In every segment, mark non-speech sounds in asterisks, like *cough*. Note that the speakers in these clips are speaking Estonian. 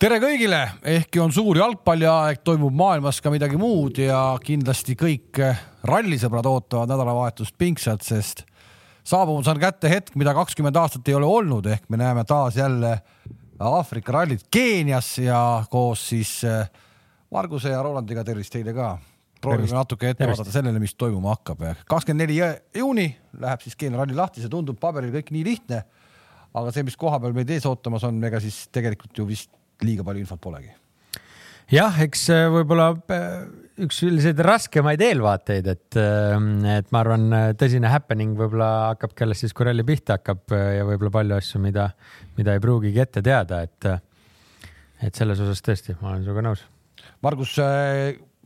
tere kõigile, ehkki on suur jalgpalliaeg, toimub maailmas ka midagi muud ja kindlasti kõik rallisõbrad ootavad nädalavahetust pingsalt, sest saabumas on kätte hetk, mida kakskümmend aastat ei ole olnud, ehk me näeme taas jälle Aafrika rallit Keenias ja koos siis äh, Marguse ja Rolandiga tervist teile ka. proovime natuke ette vaadata sellele, mis toimuma hakkab. kakskümmend neli juuni läheb siis Keenia ralli lahti, see tundub paberil kõik nii lihtne. aga see, mis koha peal meid ees ootamas on, ega siis tegelikult ju vist liiga palju infot polegi. jah, eks äh, võib-olla äh, üks selliseid raskemaid eelvaateid, et, äh, et ma arvan, tõsine happening võib-olla hakkabki alles siis, kui ralli pihta hakkab ja võib-olla palju asju, mida, mida ei pruugigi ette teada, et, et selles osas tõesti, ma olen sinuga nõus. Margus,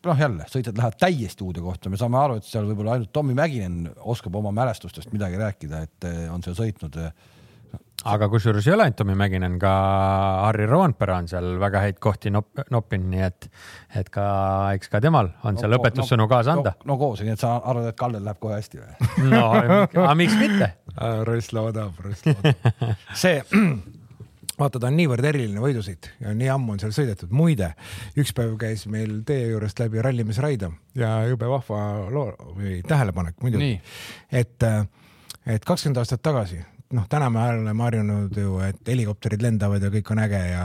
noh jälle sõitjad lähevad täiesti uude kohta, me saame aru, et seal võib-olla ainult Tommy Mäkinen oskab oma mälestustest midagi rääkida, et on seal sõitnud aga kusjuures ei ole ainult Tommy Mäkinen, ka Harri Roompere on seal väga häid kohti nop-, noppinud, nii et, et ka, eks ka temal on seal no, õpetussõnu no, kaasa anda. no, no koos, nii et sa arvad, et Kallel läheb kohe hästi või? no, aga miks mitte Röst loodab, Röst loodab. *laughs* see *clears throat* vaata, ta on niivõrd eriline võidusõit ja nii ammu on seal sõidetud. muide, üks päev käis meil tee juurest läbi rallimees Raido ja jube vahva loo või tähelepanek muidugi. et, et kakskümmend aastat tagasi noh, täna me oleme harjunud ju, et helikopterid lendavad ja kõik on äge ja,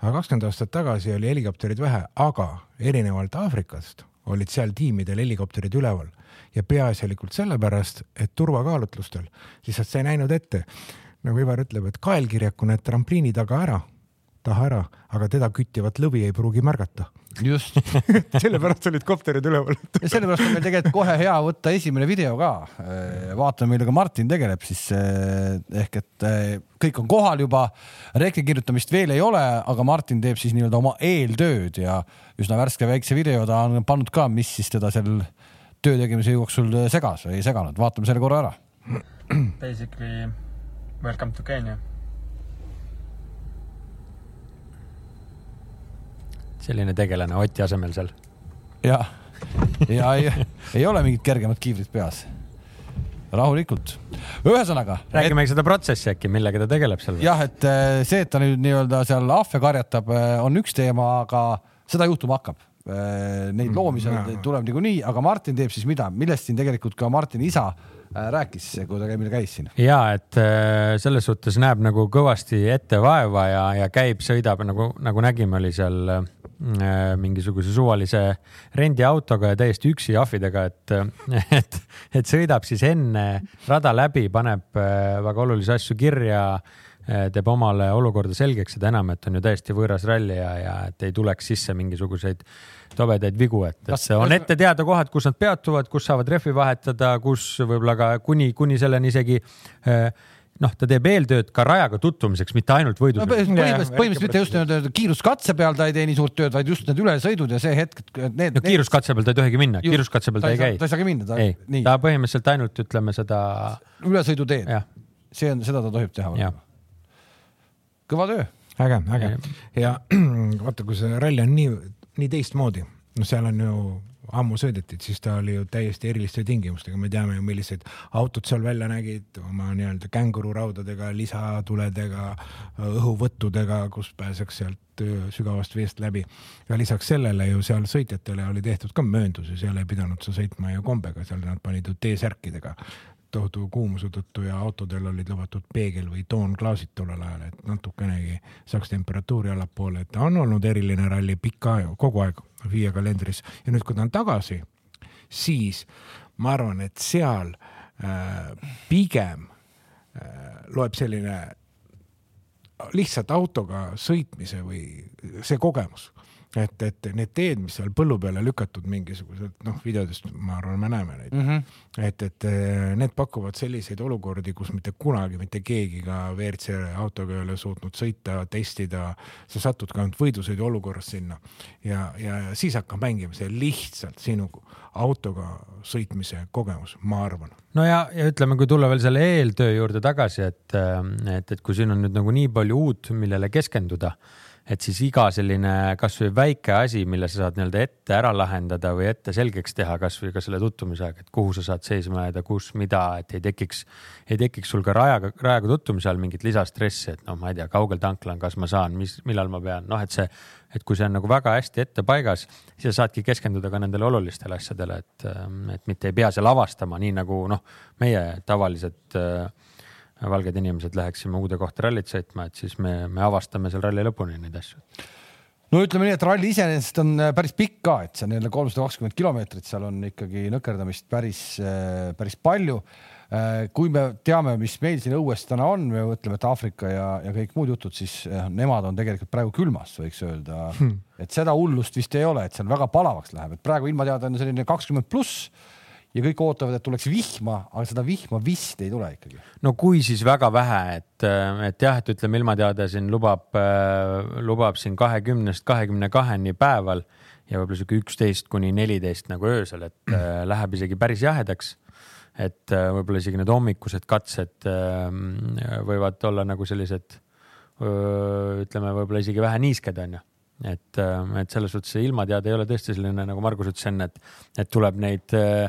aga kakskümmend aastat tagasi oli helikopterid vähe, aga erinevalt Aafrikast olid seal tiimidel helikopterid üleval. Ja peaasjalikult sellepärast, et turvakaalutlustel lihtsalt sa ei näinud ette, nagu Ivar ütleb, et kaelkirjaku näed trampliini taga ära, taha ära, aga teda küttivat lõvi ei pruugi märgata. Just. *laughs* Sellepärast olid kopterid üleval. Ja sellepärast on meil tegelikult kohe hea võtta esimene video ka. Äh, vaatame, millega Martin tegeleb siis äh, ehk et äh, kõik on kohal juba, rekki kirjutamist veel ei ole, aga Martin teeb siis nii-öelda oma eeltööd ja üsna värske väikse video ta on pannud ka, mis siis teda seal töö tegemise jooksul segas või ei seganud, vaatame selle korra ära. Basically welcome to Kenya selline tegelane Oti asemel seal. ja, ja ei, ei ole mingit kergemat kiivrit peas. rahulikult. ühesõnaga. räägime et... seda protsessi äkki, millega ta tegeleb seal. jah, et eh, see, et ta nüüd nii-öelda seal ahve karjatab, eh, on üks teema, aga seda juhtuma hakkab. Eh, neid loomi seal mm, tuleb niikuinii, aga Martin teeb siis mida, millest siin tegelikult ka Martini isa rääkis, kui ta meil käis siin. ja et selles suhtes näeb nagu kõvasti ette vaeva ja, ja käib, sõidab nagu, nagu nägime, oli seal Äh, mingisuguse suvalise rendiautoga ja täiesti üksi ahvidega, et, *laughs* et, et sõidab siis enne rada läbi, paneb äh, väga olulisi asju kirja, äh, teeb omale olukorda selgeks, seda enam, et on ju täiesti võõras ralli ja, ja et ei tuleks sisse mingisuguseid tobedaid vigu, et, et kas, on ette teada kohad, kus nad peatuvad, kus saavad rehvi vahetada, kus võib-olla ka kuni, kuni selleni isegi äh, noh, ta teeb eeltööd ka rajaga tutvumiseks, mitte ainult võidus no,. põhimõtteliselt, põhimõtteliselt mitte just kiiruskatse peal ta ei tee nii suurt tööd, vaid just need ülesõidud ja see hetk, et need. no kiiruskatse peal ta ei tohigi minna, kiiruskatse peal ta ei käi. ta ei saagi minna, ta ei, ta põhimõtteliselt ainult ütleme seda. ülesõiduteed, see on, seda ta tohib teha. Kõva töö. äge, äge ja *clears throat* vaata, kui see ralli on nii, nii teistmoodi, noh, seal on ju ammu sõidetud, siis ta oli ju täiesti eriliste tingimustega, me teame ju, millised autod seal välja nägid, oma nii-öelda kängururaudadega, lisatuledega, õhuvõttudega, kus pääseks sealt sügavast veest läbi. ja lisaks sellele ju seal sõitjatele oli tehtud ka mööndusi, seal ei pidanud sa sõitma ju kombega, seal nad panid ju T-särkidega tohutu kuumuse tõttu ja autodel olid lubatud peegel või toonklaasid tollel ajal, et natukenegi saaks temperatuuri allapoole, et ta on olnud eriline ralli pikka aega, kogu aeg FIA kalendris. Ja nüüd, kui ta on tagasi, siis ma arvan, et seal äh, pigem äh, loeb selline lihtsalt autoga sõitmise või see kogemus et, et need teed, mis seal põllu peale lükatud mingisugused, noh, videodest ma arvan, me näeme neid mm. -hmm. et, et eh, need pakuvad selliseid olukordi, kus mitte kunagi mitte keegi ka WRC autoga ei ole suutnud sõita, testida. sa satud ka ainult võidusõidu olukorras sinna ja, ja siis hakkab mängima see lihtsalt sinu autoga sõitmise kogemus, ma arvan. no ja, ja ütleme, kui tulla veel selle eeltöö juurde tagasi, et, et, et kui siin on nüüd nagu nii palju uut, millele keskenduda et siis iga selline kasvõi väike asi, mille sa saad nii-öelda ette ära lahendada või ette selgeks teha, kasvõi ka selle tutvumise ajaga, et kuhu sa saad seisma jääda, kus, mida, et ei tekiks, ei tekiks sul ka rajaga, rajaga tutvumise all mingit lisastressi, et noh, ma ei tea, kaugel tankla on, kas ma saan, mis, millal ma pean, noh, et see, et kui see on nagu väga hästi ette paigas, siis sa saadki keskenduda ka nendele olulistele asjadele, et, et mitte ei pea seal avastama, nii nagu noh, meie tavalised äh, valged inimesed läheksime uude kohta rallit sõitma, et siis me, me avastame seal ralli lõpuni neid asju. no ütleme nii, et ralli iseenesest on äh, päris pikk ka, et see on jälle kolmsada kakskümmend kilomeetrit, seal on ikkagi nõkerdamist päris, äh, päris palju. Äh, kui me teame, mis meil siin õues täna on, me mõtleme, et Aafrika ja, ja kõik muud jutud, siis nemad on tegelikult praegu külmas, võiks öelda hmm., et seda hullust vist ei ole, et seal väga palavaks läheb, et praegu ilmateade on selline kakskümmend pluss ja kõik ootavad, et tuleks vihma, aga seda vihma vist ei tule ikkagi. no kui, siis väga vähe, et, et jah, et ütleme, ilmateade siin lubab, lubab siin kahekümnest kahekümne kaheni päeval ja võib-olla sihuke üksteist kuni neliteist nagu öösel, et äh, läheb isegi päris jahedaks. et äh, võib-olla isegi need hommikused katsed äh, võivad olla nagu sellised, ütleme, võib-olla isegi vähe niisked, onju et, et selles suhtes see ilmateade ei ole tõesti selline, nagu Margus ütles enne, et, et tuleb neid äh,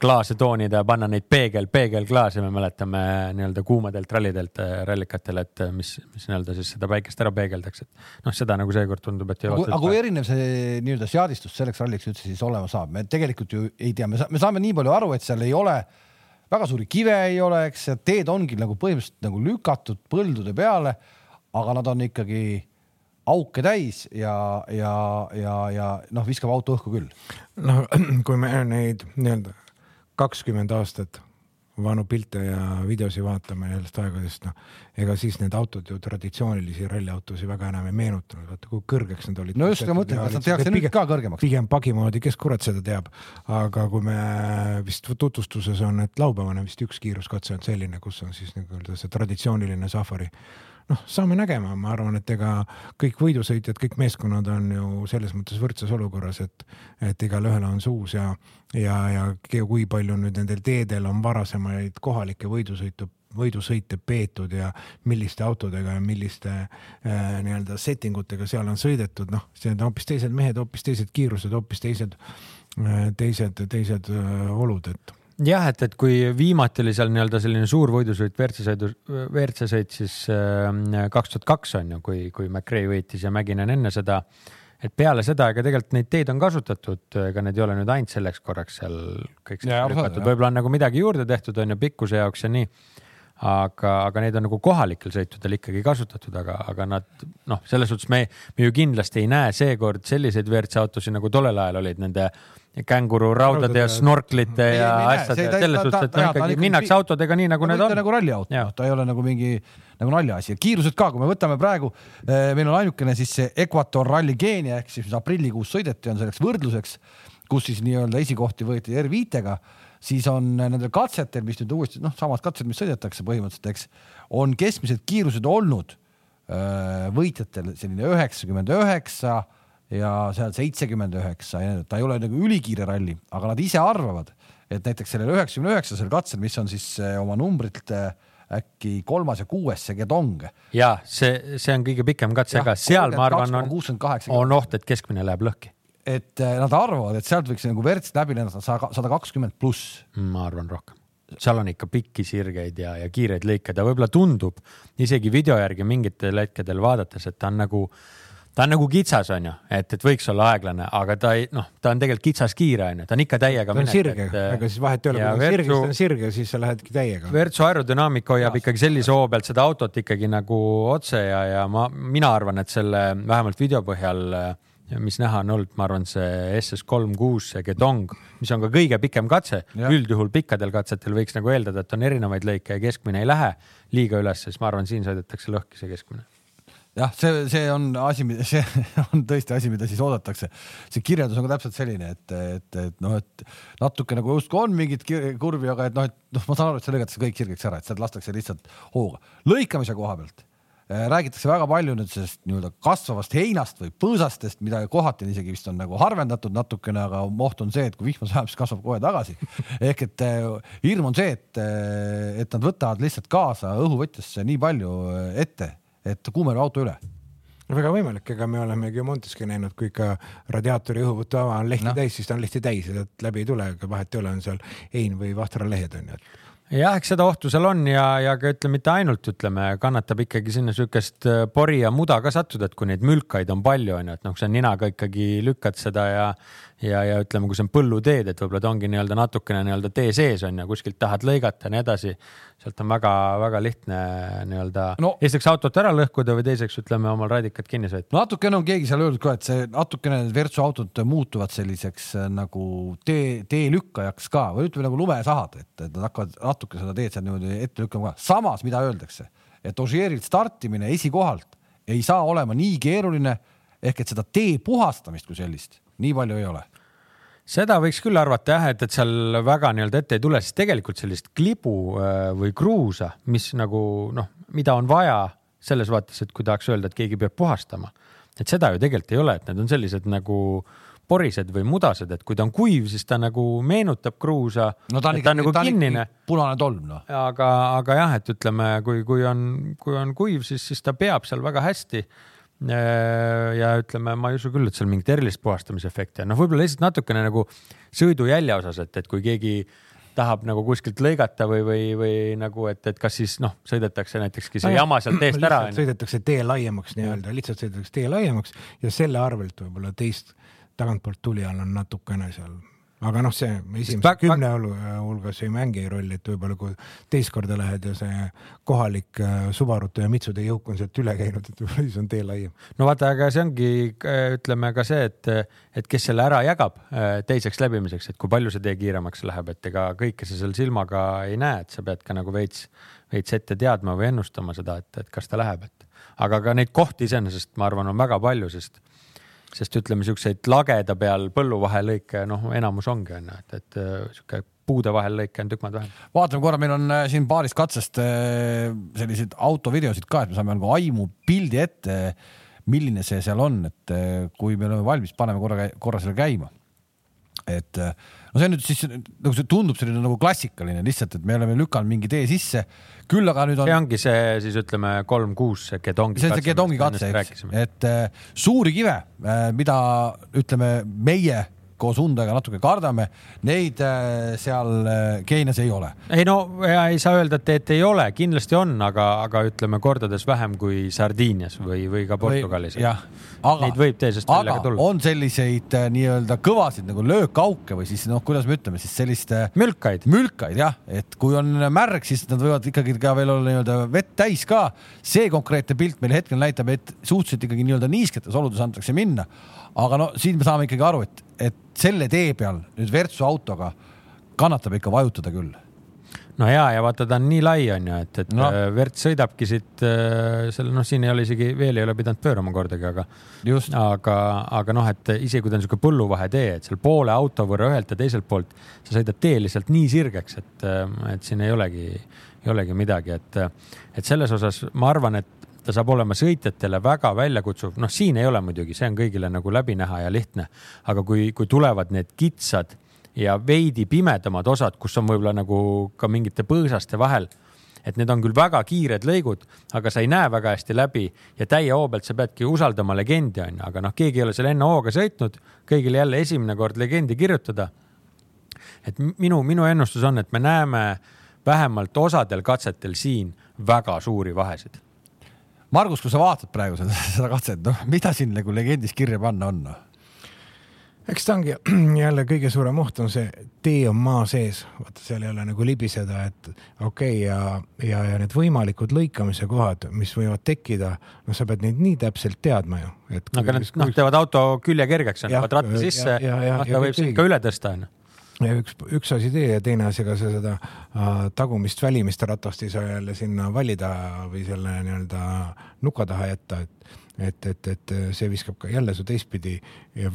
klaase toonida ja panna neid peegel, peegelklaase, me mäletame nii-öelda kuumadelt rallidelt, eh, rallikatel, et eh, mis, mis nii-öelda siis seda päikest ära peegeldaks, et noh, seda nagu seekord tundub, et ei ole. aga kui erinev see nii-öelda seadistus selleks ralliks üldse siis olema saab, me tegelikult ju ei tea, me saame nii palju aru, et seal ei ole väga suuri kive ei ole, eks teed ongi nagu põhimõtteliselt nagu lükatud põldude peale, aga nad on ikkagi auke täis ja, ja, ja, ja noh, viskab auto õhku küll. noh, *clears throat* kui me neid nii-öelda kakskümmend aastat vanu pilte ja videosi vaatame nendest aegadest, noh, ega siis need autod ju traditsioonilisi ralliautosid väga enam ei meenutanud, vaata kui kõrgeks nad olid. no just, ma mõtlen, kas nad tehakse nüüd ka kõrgemaks? pigem pagi moodi, kes kurat seda teab, aga kui me vist tutvustuses on, et laupäevane vist üks kiiruskatse on selline, kus on siis nii-öelda see traditsiooniline safari noh, saame nägema, ma arvan, et ega kõik võidusõitjad, kõik meeskonnad on ju selles mõttes võrdses olukorras, et, et igalühel on suus ja, ja, ja kui palju nüüd nendel teedel on varasemaid kohalikke võidusõitu võidusõite peetud ja milliste autodega ja milliste äh, nii-öelda setting utega seal on sõidetud, noh, see on hoopis teised mehed, hoopis teised kiirused, hoopis teised äh,, teised, teised äh, olud, et jah, et, et kui viimati oli seal nii-öelda selline suur võidusõit WRC sõidu, WRC sõit siis äh, kaks tuhat kaks on ju, kui, kui McRae võitis ja Mäkinen enne seda. Et peale seda, ega tegelikult neid teid on kasutatud, ega need ei ole nüüd ainult selleks korraks seal kõik lükatud, võib-olla on nagu midagi juurde tehtud, on ju pikkuse jaoks ja nii. Aga, aga neid on nagu kohalikel sõitudel ikkagi kasutatud, aga, aga nad noh, selles suhtes me, me ju kindlasti ei näe seekord selliseid WRC autosid nagu tollel ajal olid nende känguru raudade ja snorklite ja asjade, selles suhtes, et no ikkagi minnakse autodega nii nagu need on. nagu ralliauto, noh, ta ei ole nagu mingi nagu naljaasi. Ja kiirused ka, kui me võtame praegu, eh, meil on ainukene siis see Ecuador Rally Keenia ehk siis aprillikuus sõideti, on selleks võrdluseks, kus siis nii-öelda esikohti võeti R5-ga siis on nendel katsetel, mis nüüd uuesti noh, samad katsed, mis sõidetakse põhimõtteliselt, eks, on keskmised kiirused olnud öö, võitjatel selline üheksakümmend üheksa ja seal seitsekümmend üheksa ja ta ei ole nagu ülikiire ralli, aga nad ise arvavad, et näiteks sellel üheksakümne üheksasel katsel, mis on siis oma numbrilt äkki kolmas ja kuues, see Gedong. ja see, see on kõige pikem katse, aga seal ma arvan, on, on oht, et keskmine läheb lõhki et äh, nad arvavad, et sealt võiks nagu verd läbi lennata sada kakskümmend pluss. ma arvan rohkem, seal on ikka pikki sirgeid ja, ja kiireid lõike, ta võib-olla tundub isegi video järgi mingitel hetkedel vaadates, et ta on nagu, ta on nagu kitsas, on ju, et, et võiks olla aeglane, aga ta ei, noh, ta on tegelikult kitsas kiire, on ju, ta on ikka täiega. ta on sirge, ega siis vahet ei ole, kui ta on sirge, siis ta on sirge, siis sa lähedki täiega. Virtsu aerodünaamika hoiab ikkagi sellise hoo pealt seda autot ikkagi nagu otse ja, ja ma, mina arvan, et selle vähemalt video põhjal mis näha on olnud, ma arvan, see SS kolm kuus, see Gedong, mis on ka kõige pikem katse. üldjuhul pikkadel katsetel võiks nagu eeldada, et on erinevaid lõike ja keskmine ei lähe liiga üles, siis ma arvan, siin sõidetakse lõhki see keskmine jah, see, see on asi, *laughs* see on tõesti asi, mida siis oodatakse. see kirjeldus on ka täpselt selline, et, et, et noh, et natuke nagu justkui on mingit kurvi, aga et noh, et noh, ma saan aru, et see lõigatakse kõik sirgeks ära, et sealt lastakse lihtsalt hooga. lõikamise koha pealt Äh, räägitakse väga palju nüüd sellest nii-öelda kasvavast heinast või põõsastest, mida kohati isegi vist on nagu harvendatud natukene, aga oht on see, et kui vihma sajab, siis kasvab kohe tagasi. *laughs* ehk et äh, hirm on see, et, äh, et nad võtavad lihtsalt kaasa õhuvõtjasse nii palju ette, et kuumeneb auto üle väga võimalik, ega me olemegi ju Monteski näinud, kui ikka radiaatori õhuvõtuava on lehti no. täis, siis ta on lehti täis ja sealt läbi ei tule, ega vahet ei ole, on seal ein või vahtra lehed on ju, et jah, eks seda ohtu seal on ja, ja ka ütleme, mitte ainult ütleme, kannatab ikkagi sinna sihukest äh, pori ja muda ka sattuda, et kui neid mülkaid on palju, on ju, et noh, kui sa ninaga ikkagi lükkad seda ja, ja, ja ütleme, kui see on põlluteed, et võib-olla ta ongi nii-öelda natukene nii-öelda tee sees on ju, kuskilt tahad lõigata ja nii edasi sealt on väga-väga lihtne nii-öelda no, esiteks autot ära lõhkuda või teiseks ütleme omal radikad kinni sõita. natukene on keegi seal öeldud ka, et see natukene need Virtsu autod muutuvad selliseks äh, nagu tee, teelükkajaks ka või ütleme nagu lumesahad, et, et nad hakkavad natuke seda teed seal niimoodi ette lükkama ka. samas, mida öeldakse, et Ožeerilt startimine esikohalt ei saa olema nii keeruline ehk et seda tee puhastamist kui sellist nii palju ei ole seda võiks küll arvata jah, et, et seal väga nii-öelda ette ei tule, sest tegelikult sellist klibu äh, või kruusa, mis nagu noh, mida on vaja selles vaates, et kui tahaks öelda, et keegi peab puhastama, et seda ju tegelikult ei ole, et need on sellised nagu porised või mudased, et kui ta on kuiv, siis ta nagu meenutab kruusa. no ta on, ikka, nagu ta kinnine. punane tolm noh. aga, aga jah, et ütleme, kui, kui on, kui on kuiv, siis, siis ta peab seal väga hästi ja ütleme, ma ei usu küll, et seal mingit erilist puhastamisefekti on, noh, võib-olla lihtsalt natukene nagu sõidujälje osas, et, et kui keegi tahab nagu kuskilt lõigata või, või, või nagu, et, et kas siis noh, sõidetakse näitekski see jama sealt teest ära. sõidetakse tee laiemaks nii-öelda, lihtsalt sõidetakse tee laiemaks ja selle arvelt võib-olla teist tagantpoolt tulijal on natukene seal aga noh, see esimese kümne hulgas ei mängi rolli, et võib-olla kui teist korda lähed ja see kohalik äh, Subarude ja Mitsude jõuk on sealt üle käinud, et võib-olla siis on tee laiem. no vaata, aga see ongi, äh, ütleme ka see, et, et kes selle ära jagab äh, teiseks läbimiseks, et kui palju see tee kiiremaks läheb, et ega kõike sa seal silmaga ei näe, et sa pead ka nagu veits, veits ette teadma või ennustama seda, et, et kas ta läheb, et aga ka neid kohti iseenesest ma arvan, on väga palju, sest sest ütleme, siukseid lageda peal põllu vahelõike, noh, enamus ongi onju, et, et äh, sihuke puude vahellõike on tükk maad vähem. vaatame korra, meil on äh, siin paarist katsest äh, selliseid autovideosid ka, et me saame nagu aimu pildi ette, milline see seal on, et kui me oleme valmis, paneme korra, korra selle käima. et no see nüüd siis nagu see tundub selline nagu klassikaline lihtsalt, et me oleme lükanud mingi tee sisse, küll aga nüüd on. see ongi see siis ütleme kolm kuus see Gedongi. see on see Gedongi katse, eks, et äh, suuri kive äh,, mida ütleme meie koos Hyundai'ga natuke kardame, neid äh, seal äh, Keenias ei ole. ei no ja ei saa öelda, et, et ei ole, kindlasti on, aga, aga ütleme kordades vähem kui Sardiinias või, või ka Portugalis. neid võib teisest välja ka tulla. on selliseid äh, nii-öelda kõvasid nagu löökauke või siis noh, kuidas me ütleme siis sellist mülkaid, mülkaid jah, et kui on märg, siis nad võivad ikkagi ka veel olla nii-öelda vett täis ka. see konkreetne pilt meil hetkel näitab, et suhteliselt ikkagi nii-öelda niisketes oludes antakse minna aga no siin me saame ikkagi aru, et, et selle tee peal nüüd Virtsu autoga kannatab ikka vajutada küll no ja, ja vaata, ta on nii lai, on ju, et, et no. Äh, Verts sõidabki siit äh, selle, noh, siin ei ole isegi, veel ei ole pidanud pöörama kordagi, aga, aga, aga noh, et isegi kui ta on niisugune põlluvahetee, et seal poole auto võrra ühelt ja teiselt poolt sa sõidad tee lihtsalt nii sirgeks, et, äh, et siin ei olegi, ei olegi midagi, et, et selles osas ma arvan, et ta saab olema sõitjatele väga väljakutsuv, noh, siin ei ole muidugi, see on kõigile nagu läbi näha ja lihtne, aga kui, kui tulevad need kitsad ja veidi pimedamad osad, kus on võib-olla nagu ka mingite põõsaste vahel, et need on küll väga kiired lõigud, aga sa ei näe väga hästi läbi ja täie hoo pealt sa peadki usaldama legendi onju, aga noh, keegi ei ole seal enne hooga sõitnud, kõigil jälle esimene kord legendi kirjutada. et minu, minu ennustus on, et me näeme vähemalt osadel katsetel siin väga suuri vahesid Margus, kui sa vaatad praegu seda, *laughs* seda katset, noh, mida siin nagu legendis kirja panna on no?? eks ta ongi *clears throat* jälle kõige suurem oht on see tee on maa sees, vaata seal ei ole nagu libiseda, et okei okay, ja, ja, ja need võimalikud lõikamise kohad, mis võivad tekkida, noh, sa pead neid nii täpselt teadma ju. aga nad noh, teevad auto külje kergeks, panevad ratta sisse, noh, ta võib sind ka üle tõsta onju üks, üks asi tee ja teine asi, ega sa seda äh, tagumist välimist ratast ei saa jälle sinna valida või selle nii-öelda nuka taha jätta, et et, et, et see viskab ka jälle su teistpidi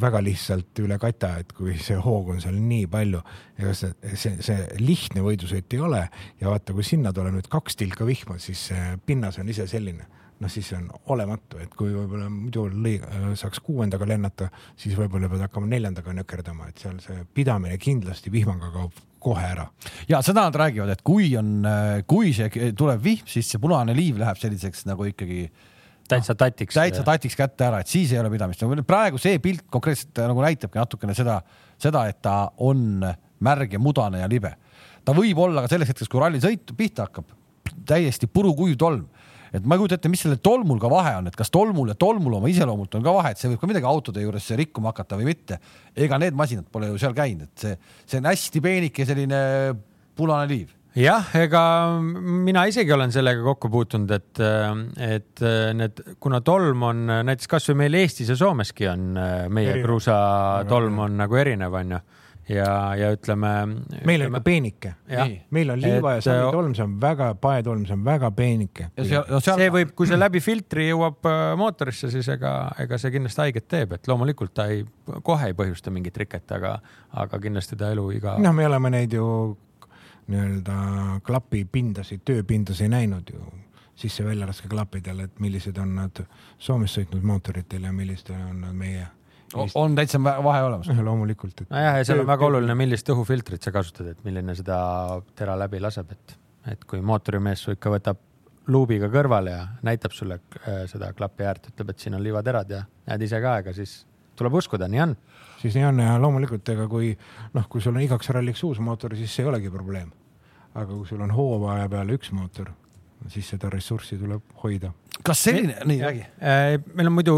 väga lihtsalt üle kata, et kui see hoog on seal nii palju, ega see, see, see lihtne võidusõit ei ole ja vaata, kui sinna tuleb nüüd kaks tilka vihma, siis pinnas on ise selline noh, siis see on olematu, et kui võib-olla muidu lõi, saaks kuuendaga lennata, siis võib-olla pead hakkama neljandaga nökerdama, et seal see pidamine kindlasti vihmaga kaob kohe ära. ja seda nad räägivad, et kui on, kui see tuleb vihm, siis see punane liiv läheb selliseks nagu ikkagi täitsa tatiks. täitsa tatiks kätte ära, et siis ei ole pidamist. praegu see pilt konkreetselt nagu näitabki natukene seda, seda, et ta on märg ja mudane ja libe. ta võib olla ka selleks hetkeks, kui rallisõit pihta hakkab, täiesti purukuiv tolm. Et ma ei kujuta ette, mis sellel tolmul ka vahe on, et kas tolmul ja tolmul oma iseloomult on ka vahe, et see võib ka midagi autode juures rikkuma hakata või mitte. ega need masinad pole ju seal käinud, et see, see on hästi peenike selline punane liiv. jah, ega mina isegi olen sellega kokku puutunud, et, et need, kuna tolm on näiteks kasvõi meil Eestis ja Soomeski on meie kruusatolm on nagu erinev, onju. ja, ja ütleme. meil on ikka peenike. meil on liiva Et, ja sammitolm, see on väga, paetolm, see on väga peenike. no seal see võib, kui see läbi filtri jõuab äh, mootorisse, siis ega, ega see kindlasti haiget teeb, et loomulikult ta ei, kohe ei põhjusta mingit riket, aga, aga kindlasti ta eluiga. noh, me oleme neid ju nii-öelda klapipindasid, tööpindasid näinud ju sisse-välja klapidel, et millised on nad Soomes sõitnud mootoritel ja millised on nad meie. On täitsa vahe olemas. *laughs* loomulikult, et. nojah, ja seal on väga oluline, millist õhufiltrit sa kasutad, et milline seda tera läbi laseb, et, et kui mootorimees su ikka võtab luubiga kõrvale ja näitab sulle äh, seda klapi äärt, ütleb, et siin on liivaterad ja näed ise ka, ega siis tuleb uskuda, nii on. siis nii on ja loomulikult, ega kui noh, kui sul on igaks ralliks uus mootor, siis see ei olegi probleem. aga kui sul on hooaja peale üks mootor, siis seda ressurssi tuleb hoida. kas selline, nii räägi. Äh, meil on muidu,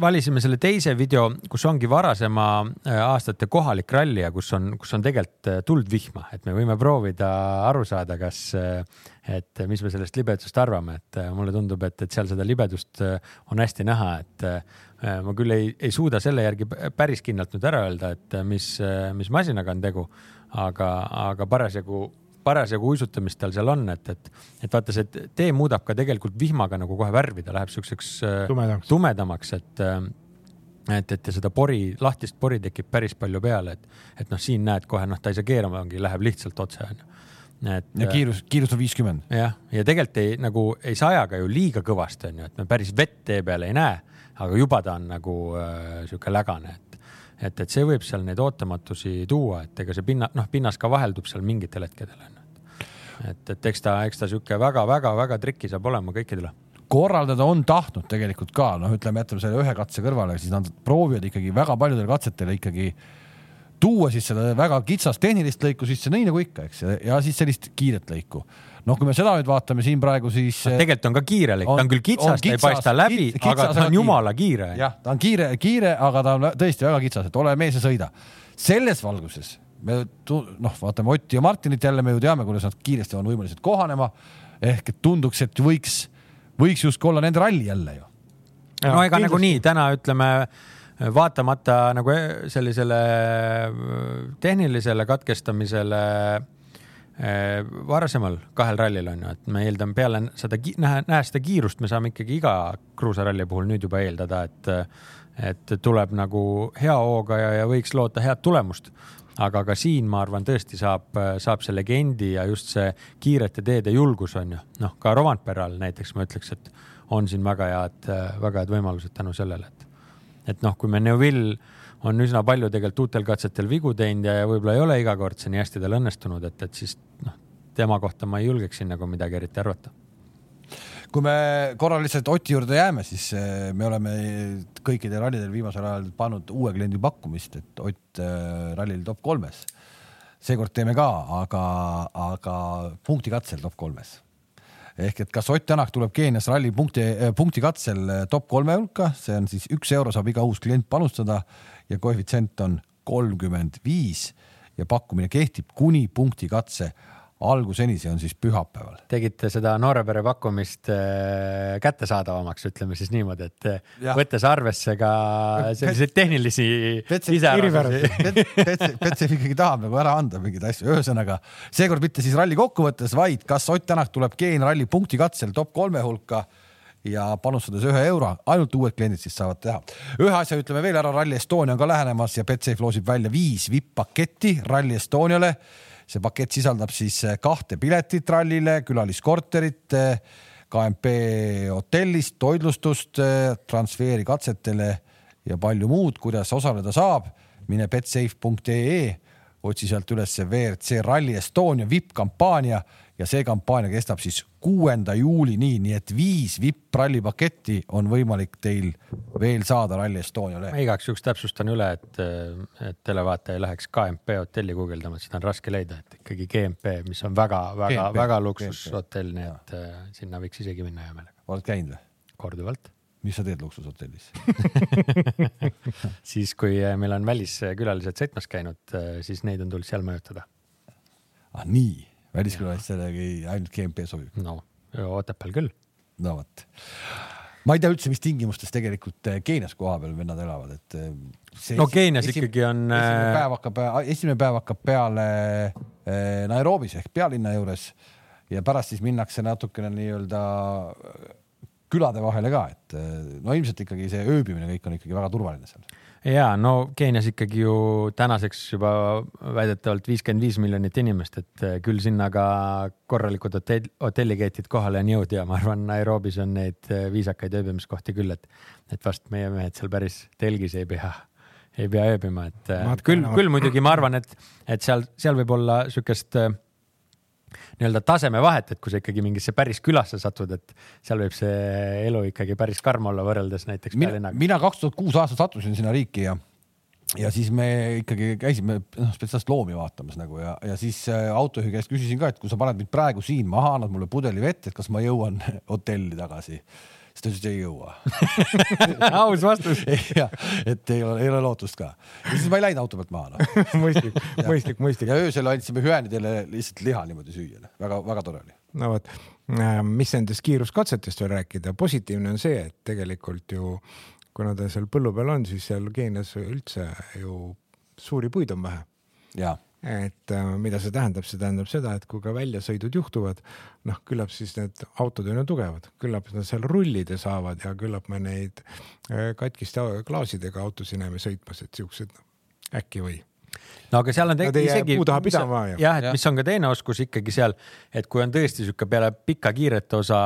valisime selle teise video, kus ongi varasema äh, aastate kohalik ralli ja kus on, kus on tegelikult äh, tuld vihma, et me võime proovida aru saada, kas, et mis me sellest libedusest arvame, et mulle tundub, et, et seal seda libedust on hästi näha, et ma küll ei, ei suuda selle järgi päris kindlalt nüüd ära öelda, et mis, mis masinaga on tegu, aga, aga parasjagu parasjagu uisutamist tal seal on, et, et, et vaata, see tee muudab ka tegelikult vihmaga nagu kohe värvi, ta läheb siukseks äh, Tumedamaks. tumedamaks, et, et, et ja seda pori, lahtist pori tekib päris palju peale, et, et noh, siin näed kohe noh, ta ei saa keerama, ongi, läheb lihtsalt otse onju. et ja kiirus, kiirus on viiskümmend. jah, ja tegelikult ei nagu ei saja ka ju liiga kõvasti onju, et me päris vett tee peal ei näe, aga juba ta on nagu äh, sihuke lägane, et, et, et see võib seal neid ootamatusi tuua, et ega see pinna, noh, pinnas ka vaheldub seal mingitel hetkedel. et, et eks ta, eks ta sihuke väga-väga-väga triki saab olema kõikidele. korraldada on tahtnud tegelikult ka, noh, ütleme, jätame selle ühe katse kõrvale, siis nad proovivad ikkagi väga paljudel katsetel ikkagi tuua siis seda väga kitsast tehnilist lõiku sisse, nii nagu ikka, eks, ja siis sellist kiiret lõiku. noh, kui me seda nüüd vaatame siin praegu, siis tegelikult on ka kiire lõik, ta on küll kitsas, ta ei paista läbi, aga ta on jumala kiire. jah, ta on kiire, kiire, aga ta on tõesti väga kitsas, et ole mees ja sõida. selles valguses me noh, vaatame Otti ja Martinit jälle, me ju teame, kuidas nad kiiresti on võimelised kohanema. ehk et tunduks, et võiks, võiks justkui olla nende ralli jälle ju. no ega nagunii täna ütleme vaatamata nagu sellisele tehnilisele katkestamisele eh, varasemal kahel rallil on ju, et me eeldame peale seda, nähes seda kiirust, me saame ikkagi iga kruusaralli puhul nüüd juba eeldada, et, et tuleb nagu hea hooga ja, ja võiks loota head tulemust aga ka siin ma arvan, tõesti saab, saab see legendi ja just see kiirete teede julgus on ju, noh, ka Rovanpera all näiteks ma ütleks, et on siin väga head, väga head võimalused tänu sellele, et, et noh, kui me Neuville on üsna palju tegelikult uutel katsetel vigu teinud ja, ja võib-olla ei ole iga kord see nii hästi tal õnnestunud, et, et siis noh, tema kohta ma ei julgeks siin nagu midagi eriti arvata. Kui me korra lihtsalt Oti juurde jääme, siis eh, me oleme kõikidel rallidel viimasel ajal pannud uue kliendi pakkumist, et Ott eh, rallil top kolmes. seekord teeme ka, aga, aga punkti katsel top kolmes. ehk et kas Ott Tänak tuleb Keenias ralli punkti, punkti katsel eh, top kolme hulka, see on siis üks euro saab iga uus klient panustada ja koefitsient on kolmkümmend viis ja pakkumine kehtib kuni punkti katse alguseni, see on siis pühapäeval. tegite seda noorepere pakkumist äh, kättesaadavamaks, ütleme siis niimoodi, et äh, Jah. võttes arvesse ka selliseid tehnilisi iseärasusi. Petsef ikkagi tahab nagu ära anda mingeid asju, ühesõnaga seekord mitte siis ralli kokkuvõttes, vaid kas Ott Tänak tuleb Geen ralli punkti katsel top kolme hulka ja panustades ühe euro, ainult uued kliendid siis saavad teha. ühe asja ütleme veel ära, Rally Estonia on ka lähenemas ja Betsafe loosib välja viis vipp-paketti Rally Estoniale. See pakett sisaldab siis kahte piletit rallile, külaliskorterit, KMP hotellist, toitlustust, transfeeri katsetele ja palju muud, kuidas osaleda saab, mine betsafe.ee, otsi sealt üles WRC Rally Estonia vipp-kampaania ja see kampaania kestab siis kuuenda juulini, nii et viis vipp rallipaketti on võimalik teil veel saada Rally Estonia ma igaks juhuks täpsustan üle, et, et televaataja ei läheks KMP hotelli guugeldama, seda on raske leida, et ikkagi GMP, mis on väga-väga, GMP, väga luksushotell, nii et äh, sinna võiks isegi minna hea meelega, oled käinud või? korduvalt. mis sa teed luksushotellis? *laughs* siis, kui äh, meil on väliskülalised sõitmas käinud, siis neid on tulnud seal mõjutada. ah nii, väliskülalistele ainult GMP sobib. no Otepääl küll. no vot. ma ei tea üldse, mis tingimustes tegelikult eh, Keenias kohapeal vennad elavad, et see no Keenias esi- ikkagi on esimene äh, päev hakkab, esimene päev hakkab peale Nairobis ehk pealinna juures ja pärast siis minnakse natukene nii-öelda külade vahele ka, et no ilmselt ikkagi see ööbimine kõik on ikkagi väga turvaline seal. Ja no Keenias ikkagi ju tänaseks juba väidetavalt viiskümmend viis miljonit inimest, et eh, küll sinna ka korralikud hotell, hotellikeetid kohale on jõud ja ma arvan, Nairobis on neid eh, viisakaid ööbimiskohti küll, et, et vast meie mehed seal päris telgis ei pea, ei pea ööbima, et eh, Matka- küll, küll muidugi ma arvan, et, et seal, seal võib olla sihukest eh, nii-öelda tasemevahet, et kui sa ikkagi mingisse päris külasse satud, et seal võib see elu ikkagi päris karm olla võrreldes näiteks pealinnaga. mina kaks tuhat kuus aastal sattusin sinna riiki ja ja siis me ikkagi käisime noh, spetsiaalselt loomi vaatamas nagu ja, ja siis äh, autojuhi käest küsisin ka, et kui sa paned mind praegu siin maha, annad mulle pudeli vett, et kas ma jõuan *laughs* hotelli tagasi. Siis ta ütles, et ei jõua *laughs* aus vastus. *laughs* jah, et ei ole, ei ole lootust ka. ja siis ma ei läinud auto pealt maha no. *laughs* mõistlik, mõistlik, mõistlik. ja öösel andsime hüäänidele lihtsalt liha niimoodi süüa väga-väga tore oli. no vot, mis nendest kiiruskatsetest veel rääkida, positiivne on see, et tegelikult ju kuna ta seal põllu peal on, siis seal Keenias üldse ju suuri puid on vähe ja et äh, mida see tähendab, see tähendab seda, et kui ka väljasõidud juhtuvad, noh, küllap siis need autod on ju tugevad, küllap nad seal rullida saavad ja küllap me neid äh, katkiste klaasidega autosid näeme sõitmas, et siuksed noh, äkki või. No aga seal on taha pidama ju. jah, et Jah. mis on ka teine oskus ikkagi seal, et kui on tõesti sihuke peale pikka kiirete osa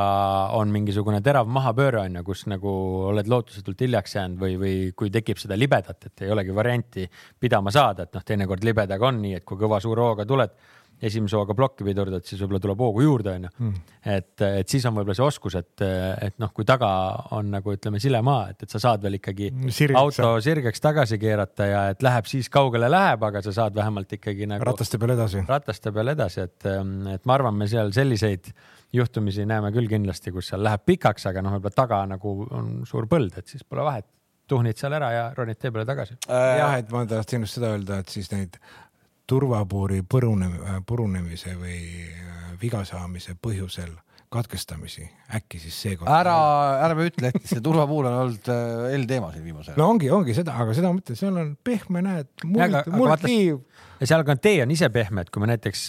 on mingisugune terav mahapööre on ju, kus nagu oled lootusetult hiljaks jäänud või, või kui tekib seda libedat, et ei olegi varianti pidama saada, et noh, teinekord libedaga on nii, et kui kõva suure hooga tuled, esimese hooga plokki pidurdad, siis võib-olla tuleb hoogu juurde, onju. Hmm. et, et siis on võib-olla see oskus, et, et noh, kui taga on nagu ütleme sile maa, et, et sa saad veel ikkagi Sirgeks auto sirgeks tagasi keerata ja et läheb siis kaugele läheb, aga sa saad vähemalt ikkagi nagu rataste peal edasi. rataste peal edasi, et, et ma arvan, me seal selliseid juhtumisi näeme küll kindlasti, kus seal läheb pikaks, aga noh, võib-olla taga nagu on suur põld, et siis pole vahet. tuhnid seal ära ja ronid tee peale tagasi. jah, et ma tahtsin just seda öelda, et siis neid turvapuuri põrune, purunemise või äh, viga saamise põhjusel katkestamisi äkki siis seekord. ära, ärme ütle, et see turvapuul on olnud äh, L-teema siin viimasel ajal. no ongi, ongi seda, aga seda ma mõtlen, seal on pehme, näed, muld aga, muld vaata- liiv. ja seal ka tee on ise pehme, et kui me näiteks,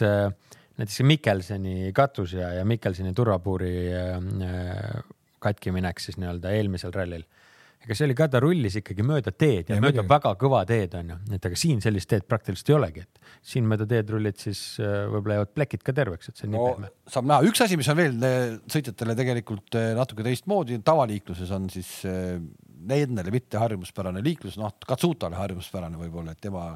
näiteks Mikkelseni katus ja, ja Mikkelseni turvapuuri äh, katki minek siis nii-öelda eelmisel rallil. Ega see oli ka, ta rullis ikkagi mööda teed ja, Ja mööda muidugi. väga kõva teed on ju, et aga siin sellist teed praktiliselt ei olegi, et siin mööda teed rullid, siis äh, võib-olla jäävad plekid ka terveks, et see on nii no pehme. saab näha, üks asi, mis on veel sõitjatele tegelikult eh, natuke teistmoodi, tavaliikluses on siis nendele mitte harjumuspärane liiklus, noh, Katsutale harjumuspärane võib-olla, et tema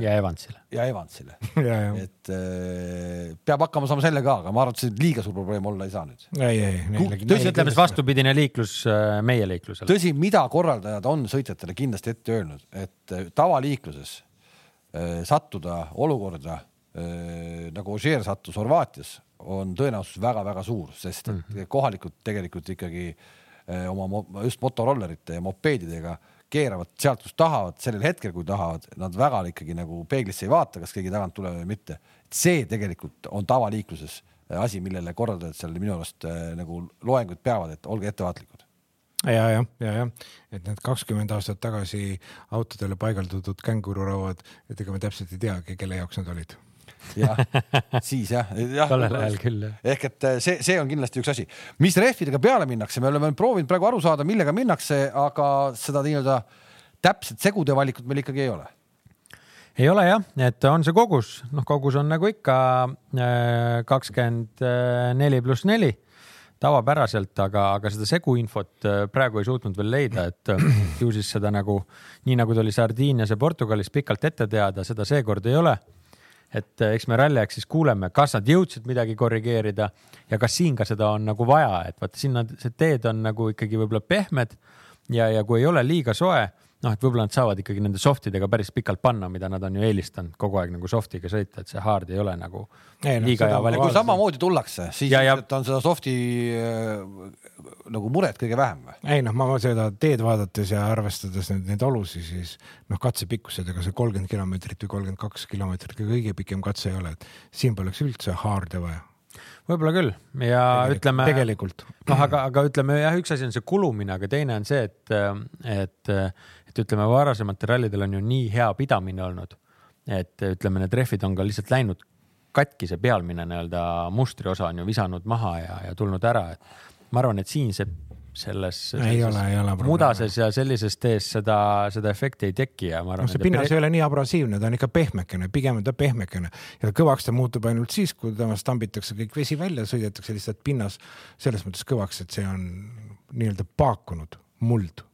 ja Evansile. ja Evansile, *laughs* et eh, peab hakkama saama sellega, aga ma arvan, et see liiga suur probleem olla ei saa nüüd. ei, ei, neile. tõsi, ütleme siis. vastupidine liiklus äh, meie liiklusele. tõsi, mida korraldajad on sõitjatele kindlasti ette öelnud, et eh, tavaliikluses eh, sattuda olukorda eh, nagu Ožeer sattus Horvaatias, on tõenäosus väga-väga suur, sest mm -hmm. kohalikud tegelikult ikkagi eh, oma just motorollerite ja mopeedidega keeravad sealt, kus tahavad, sellel hetkel, kui tahavad, nad väga ikkagi nagu peeglisse ei vaata, kas keegi tagant tuleb või mitte. see tegelikult on tavaliikluses eh, asi, millele korraldajad seal minu arust eh, nagu loenguid peavad, et olge ettevaatlikud. ja, ja, ja, ja, et need kakskümmend aastat tagasi autodele paigaldatud kängururauad, et ega me täpselt ei teagi, kelle jaoks nad olid. jah, siis jah, jah. tollel ajal küll jah. ehk et eh, see, see on kindlasti üks asi, mis rehvidega peale minnakse, me oleme proovinud praegu aru saada, millega minnakse, aga seda nii-öelda täpset segude valikut meil ikkagi ei ole. ei ole jah, et on see kogus, noh, kogus on nagu ikka kakskümmend neli pluss neli tavapäraselt, aga, aga seda seguinfot äh, praegu ei suutnud veel leida, et ju siis seda nagu nii nagu ta oli Sardiinias ja Portugalis pikalt ette teada, seda seekord ei ole. Et äh, eks me ralli ajaks siis kuuleme, kas nad jõudsid midagi korrigeerida ja kas siin ka seda on nagu vaja, et vaata sinna see teed on nagu ikkagi võib-olla pehmed ja, ja kui ei ole liiga soe noh, et võib-olla nad saavad ikkagi nende soft idega päris pikalt panna, mida nad on ju eelistanud kogu aeg nagu soft'iga sõita, et see hard ei ole nagu Ei, noh, liiga hea valik. kui samamoodi tullakse, siis Ja- ja- on seda soft'i äh, nagu muret kõige vähem või? ei noh, ma seda teed vaadates ja arvestades neid, neid olusid, siis noh, katsepikkused, ega see kolmkümmend kilomeetrit või kolmkümmend kaks kilomeetrit ka kõige pikem katse ei ole, et siin poleks üldse haarde vaja. võib-olla küll ja Tegelikult- ütleme. tegelikult. noh, aga, aga ütleme jah, üks asi on see kulumine, aga teine on see, et, et, et ütleme, varasematel rallidel on ju nii hea pidamine olnud, et ütleme, need rehvid on ka lihtsalt läinud katki, see pealmine nii-öelda mustri osa on ju visanud maha ja, ja tulnud ära, et ma arvan, et siin see selles probleemi. mudases ja sellises tees seda, seda efekti ei teki ja ma arvan noh, see pinnas ei ole nii abrasiivne, ta on ikka pehmekene, pigem on ta pehmekene ja kõvaks ta muutub ainult siis, kui temast tambitakse kõik vesi välja, sõidetakse lihtsalt pinnas selles mõttes kõvaks, et see on nii-öelda paakunud muld.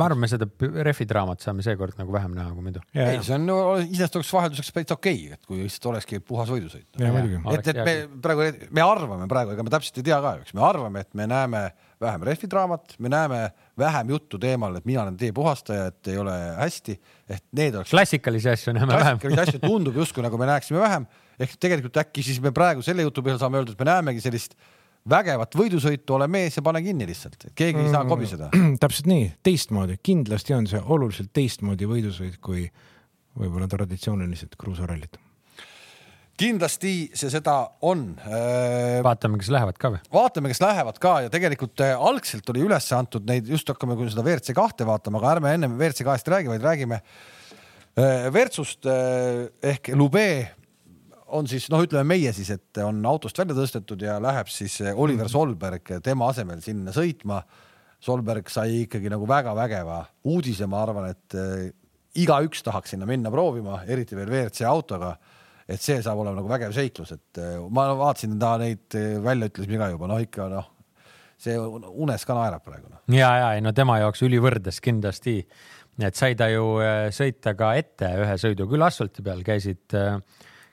Ma arvan, me seda rehvi draamat saame seekord nagu vähem näha kui muidu. ei, see on ju iseenesest oleks vahelduseks täitsa okei okay,, et kui lihtsalt olekski puhas võidusõit. ja muidugi. et, et me praegu, me arvame praegu, ega me täpselt ei tea ka ju, eks me arvame, et me näeme vähem rehvidraamat, me näeme vähem juttu teemal, et mina olen teepuhastaja, et ei ole hästi, et need oleks klassikalisi asju näeme vähem. klassikalisi asju tundub justkui nagu me näeksime vähem, ehk tegelikult äkki siis me praegu selle jutu põhjal saame öelda, et me näemegi sellist vägevat võidusõitu, ole mees ja pane kinni lihtsalt, keegi ei saa kobiseda. *clears throat* täpselt nii, teistmoodi, kindlasti on see oluliselt teistmoodi võidusõit kui võib-olla traditsioonilised kruusarallid. kindlasti see seda on. vaatame, kas lähevad ka või? vaatame, kes lähevad ka ja tegelikult äh, algselt oli üles antud neid, just hakkame seda WRC kahte vaatama, aga ärme ennem WRC kahest räägi, vaid räägime äh, Virtsust äh, ehk Lube on siis noh, ütleme meie siis, et on autost välja tõstetud ja läheb siis äh, Oliver Solberg tema asemel sinna sõitma. Solberg sai ikkagi nagu väga vägeva uudise, ma arvan, et äh, igaüks tahaks sinna minna proovima, eriti veel WRC autoga et see saab olema nagu vägev seiklus, et äh, ma vaatasin ta neid äh, väljaütlemisi ka juba, noh ikka noh, see unes ka naerab praegu noh. ja, ja ei no tema jaoks ülivõrdes kindlasti, et sai ta ju äh, sõita ka ette ühe sõidu küll asfalti peal, käisid,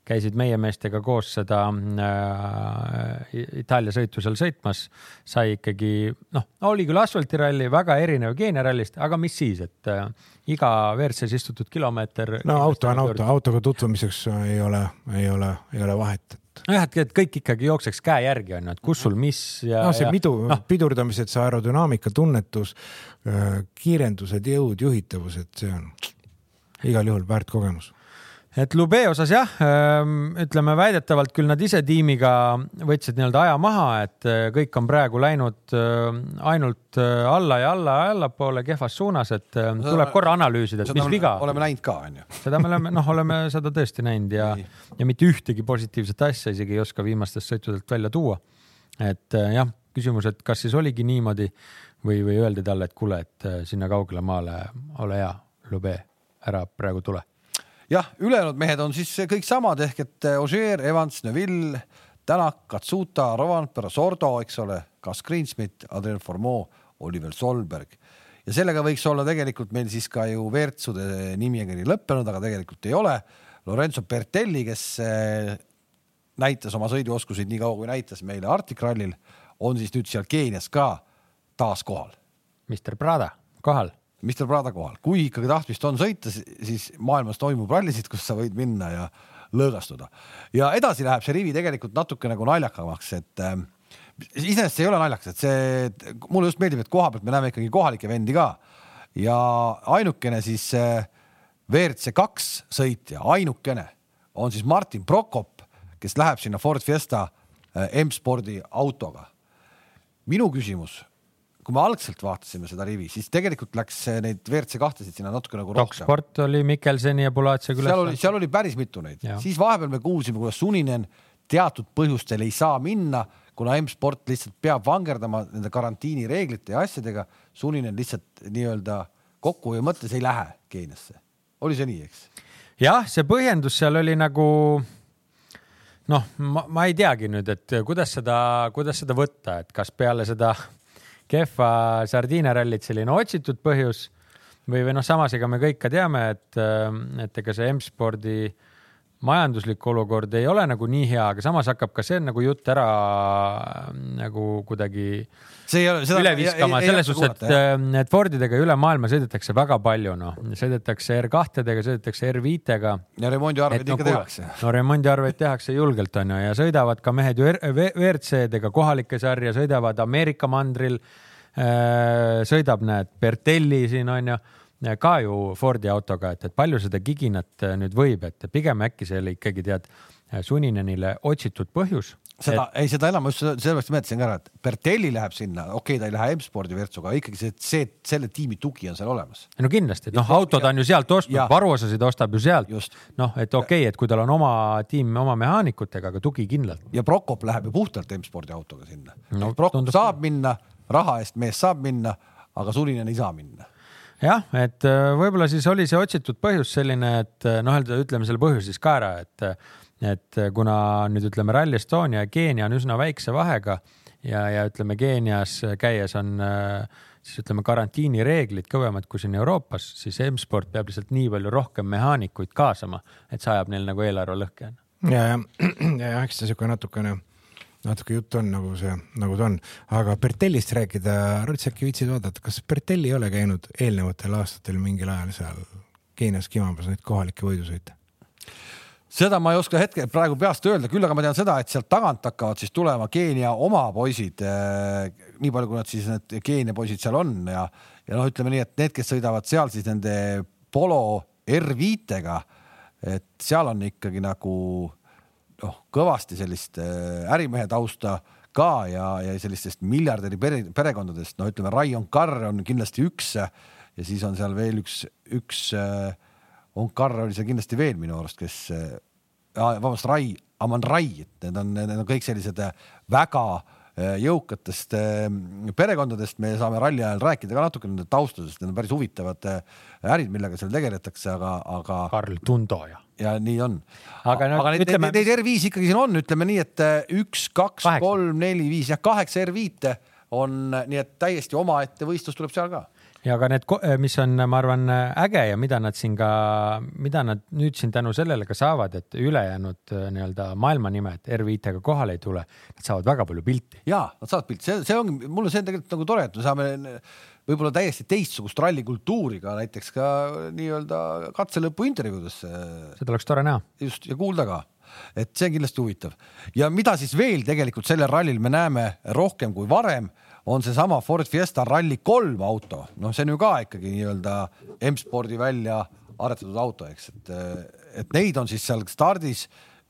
käisid meie meestega koos seda äh, Itaalia sõitu seal sõitmas, sai ikkagi noh, oli küll asfaltiralli, väga erinev geenerallist, aga mis siis, et äh, iga WRC-s istutud kilomeeter. no auto on auto, autoga tutvumiseks ei ole, ei ole, ei ole vahet, et nojah, et kõik ikkagi jookseks käe järgi on ju, et kus sul mis ja. no see pidu noh, pidurdamised, see aerodünaamika tunnetus, kiirendused, jõud, juhitavused, see on igal juhul väärt kogemus. Et Lube osas jah, ütleme väidetavalt küll nad ise tiimiga võtsid nii-öelda aja maha, et äh, kõik on praegu läinud äh, ainult äh, alla ja alla ja allapoole kehvas suunas, et tuleb korra analüüsida, et mis viga. oleme näinud ka onju. seda me oleme, noh, oleme seda tõesti näinud ja, ja mitte ühtegi positiivset asja isegi ei oska viimastest sõitudelt välja tuua. et jah, küsimus, et kas siis oligi niimoodi või, või öeldi talle, et kuule, et sinna kaugele maale ole hea, Lube, ära praegu tule jah, ülejäänud mehed on siis kõik samad ehk et äh, Ogier, Evans, Neville, Tänak, Katsuta, Rovanpera, Sordo, eks ole, Gus Greensmit, Adrian Formeau, Oliver Solberg ja sellega võiks olla tegelikult meil siis ka ju WRC-ude nimekiri lõppenud, aga tegelikult ei ole. Lorenzo Bertelli, kes äh, näitas oma sõiduoskuseid nii kaua, kui näitas meile Arctic Rallil, on siis nüüd seal Keenias ka taas kohal Mr Prada kohal. Mr Prada kohal, kui ikkagi tahtmist on sõita, siis maailmas toimub rallisid, kus sa võid minna ja lõõgastuda. Ja edasi läheb see rivi tegelikult natuke nagu naljakamaks, et äh, iseenesest see ei ole naljakas, et see, mulle just meeldib, et koha pealt me näeme ikkagi kohalikke vendi ka. Ja ainukene siis äh, WRC kaks sõitja, ainukene on siis Martin Prokop, kes läheb sinna Ford Fiesta äh, M-spordi autoga. minu küsimus kui me algselt vaatasime seda rivi, siis tegelikult läks neid WRC kahtesid sinna natuke nagu rohkem. Doksport oli Mikkelseni ja Bulatsega seal oli, seal oli päris mitu neid siis vahepeal me kuulsime, kuidas Suninen teatud põhjustel ei saa minna, kuna M-sport lihtsalt peab vangerdama nende karantiinireeglite ja asjadega. Suninen lihtsalt nii-öelda kokkuhoiu mõttes ei lähe Keeniasse. oli see nii, eks? jah, see põhjendus seal oli nagu noh, ma, ma ei teagi nüüd, et kuidas seda, kuidas seda võtta, et kas peale seda kehva sardiine rallit selline otsitud põhjus. Või, või noh, samas ega me kõik ka teame, et, et ega see M-spordi majanduslik olukord ei ole nagu nii hea, aga samas hakkab ka see nagu jutt ära nagu kuidagi see ei ole seda. üle viskama selles suhtes, et, ähm, et Fordidega üle maailma sõidetakse väga palju, noh, sõidetakse R2-dega, sõidetakse R5-ga. ja remondiarveid no, ikka tehakse. no remondiarveid tehakse julgelt, on ju, ja sõidavad ka mehed ju WRC-dega kohalike sarja, sõidavad Ameerika mandril. Äh, sõidab, näed, Bertelli siin on ju ka ju Fordi autoga, et, et palju seda giginat äh, nüüd võib, et pigem äkki see oli ikkagi tead Suninenile otsitud põhjus. seda et..., ei seda enam, ma just sellepärast nimetasin ka ära, et Bertelli läheb sinna, okei okay,, ta ei lähe M-spordi virtsuga, ikkagi see, see, selle tiimi tugi on seal olemas. no kindlasti, et noh, autod on ju sealt ostnud, varuosasid ostab ju sealt. noh, et okei okay,, et kui tal on oma tiim oma mehaanikutega, aga tugi kindlalt. ja Prokop läheb ju puhtalt M-spordi autoga sinna no,. Prokop saab minna, raha eest mees saab minna, aga Suninen ei saa minna jah, et äh, võib-olla siis oli see otsitud põhjus selline, et äh, noh, ütleme selle põhjuse siis ka ära, et, et kuna nüüd ütleme Rally Estonia ja Keenia on üsna väikse vahega ja, ja ütleme Keenias käies on äh, siis ütleme karantiinireeglid kõvemad kui siin Euroopas, siis M-sport peab lihtsalt nii palju rohkem mehaanikuid kaasama, et see ajab neil nagu eelarve lõhki. ja, ja, ja, ja eks ta sihuke natukene natuke juttu on nagu see, nagu ta on, aga Bertellist rääkida, Ruts äkki viitsid vaadata, kas Bertelli ei ole käinud eelnevatel aastatel mingil ajal seal Keenias kimamas neid kohalikke võidusõite? seda ma ei oska hetkel praegu peast öelda, küll aga ma tean seda, et sealt tagant hakkavad siis tulema Keenia oma poisid eh,. nii palju, kui nad siis need Keenia poisid seal on ja, ja noh, ütleme nii, et need, kes sõidavad seal siis nende Polo R5-tega, et seal on ikkagi nagu noh, kõvasti sellist äh, ärimehe tausta ka ja, ja sellistest miljardäri pere, perekondadest, no ütleme, Raion Karr on kindlasti üks ja siis on seal veel üks, üks äh, Onkar oli seal kindlasti veel minu arust, kes äh,, vabandust, Rai, Aman Rai, et need on, need on kõik sellised väga äh, jõukatest perekondadest, me saame ralli ajal rääkida ka natuke nende taustadest, need on päris huvitavad ärid, millega seal tegeletakse, aga, aga. Karl Tundo ja ja nii on. aga, no, aga neid, ütleme... neid R5 ikkagi siin on, ütleme nii, et äh, üks, kaks, kolm, neli, viis, jah, kaheksa R5-e on, nii et täiesti omaette võistlus tuleb seal ka ja ka need, mis on, ma arvan, äge ja mida nad siin ka, mida nad nüüd siin tänu sellele ka saavad, et ülejäänud äh, nii-öelda maailma nimed R5-ga kohale ei tule, nad saavad väga palju pilti. ja nad saavad pilti, see, see ongi, mulle see on tegelikult nagu tore, et me saame võib-olla täiesti teistsugust rallikultuuri ka näiteks ka nii-öelda katselõpu intervjuudesse. seda oleks tore näha. just ja kuulda ka, et see on kindlasti huvitav ja mida siis veel tegelikult sellel rallil me näeme rohkem kui varem, on seesama Ford Fiesta Rally3 auto, noh, see on ju ka ikkagi nii-öelda M-spordi välja aretatud auto, eks, et, et neid on siis seal stardis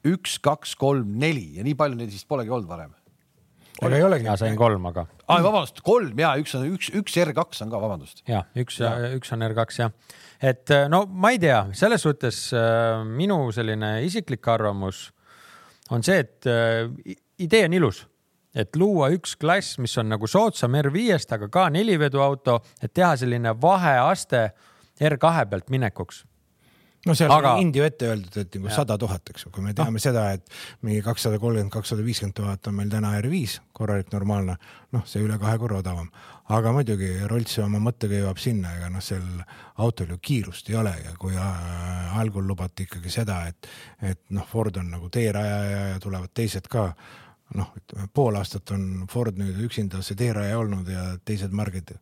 üks, kaks, kolm, neli ja nii palju neid vist polegi olnud varem aga ei olegi. mina sain kolm, aga. aa, vabandust, kolm ja üks on üks, üks R2 on ka, vabandust. ja üks ja üks on R2 jah, et no ma ei tea, selles suhtes äh, minu selline isiklik arvamus on see, et äh, idee on ilus, et luua üks klass, mis on nagu soodsam R5-st, aga ka neliveduauto, et teha selline vaheaste R2 pealt minekuks no seal aga... on India ette öeldud, et nagu sada tuhat, eks ju, kui me teame no. seda, et mingi kakssada kolmkümmend, kakssada viiskümmend tuhat on meil täna R5 korralik, normaalne, noh, see üle kahe korra odavam. aga muidugi Rolls oma mõttega jõuab sinna, ega noh, sel autol ju kiirust ei ole ja kui äh, algul lubati ikkagi seda, et, et noh, Ford on nagu teerajaja ja tulevad teised ka noh, ütleme pool aastat on Ford nüüd üksinda see teeraja olnud ja teised margid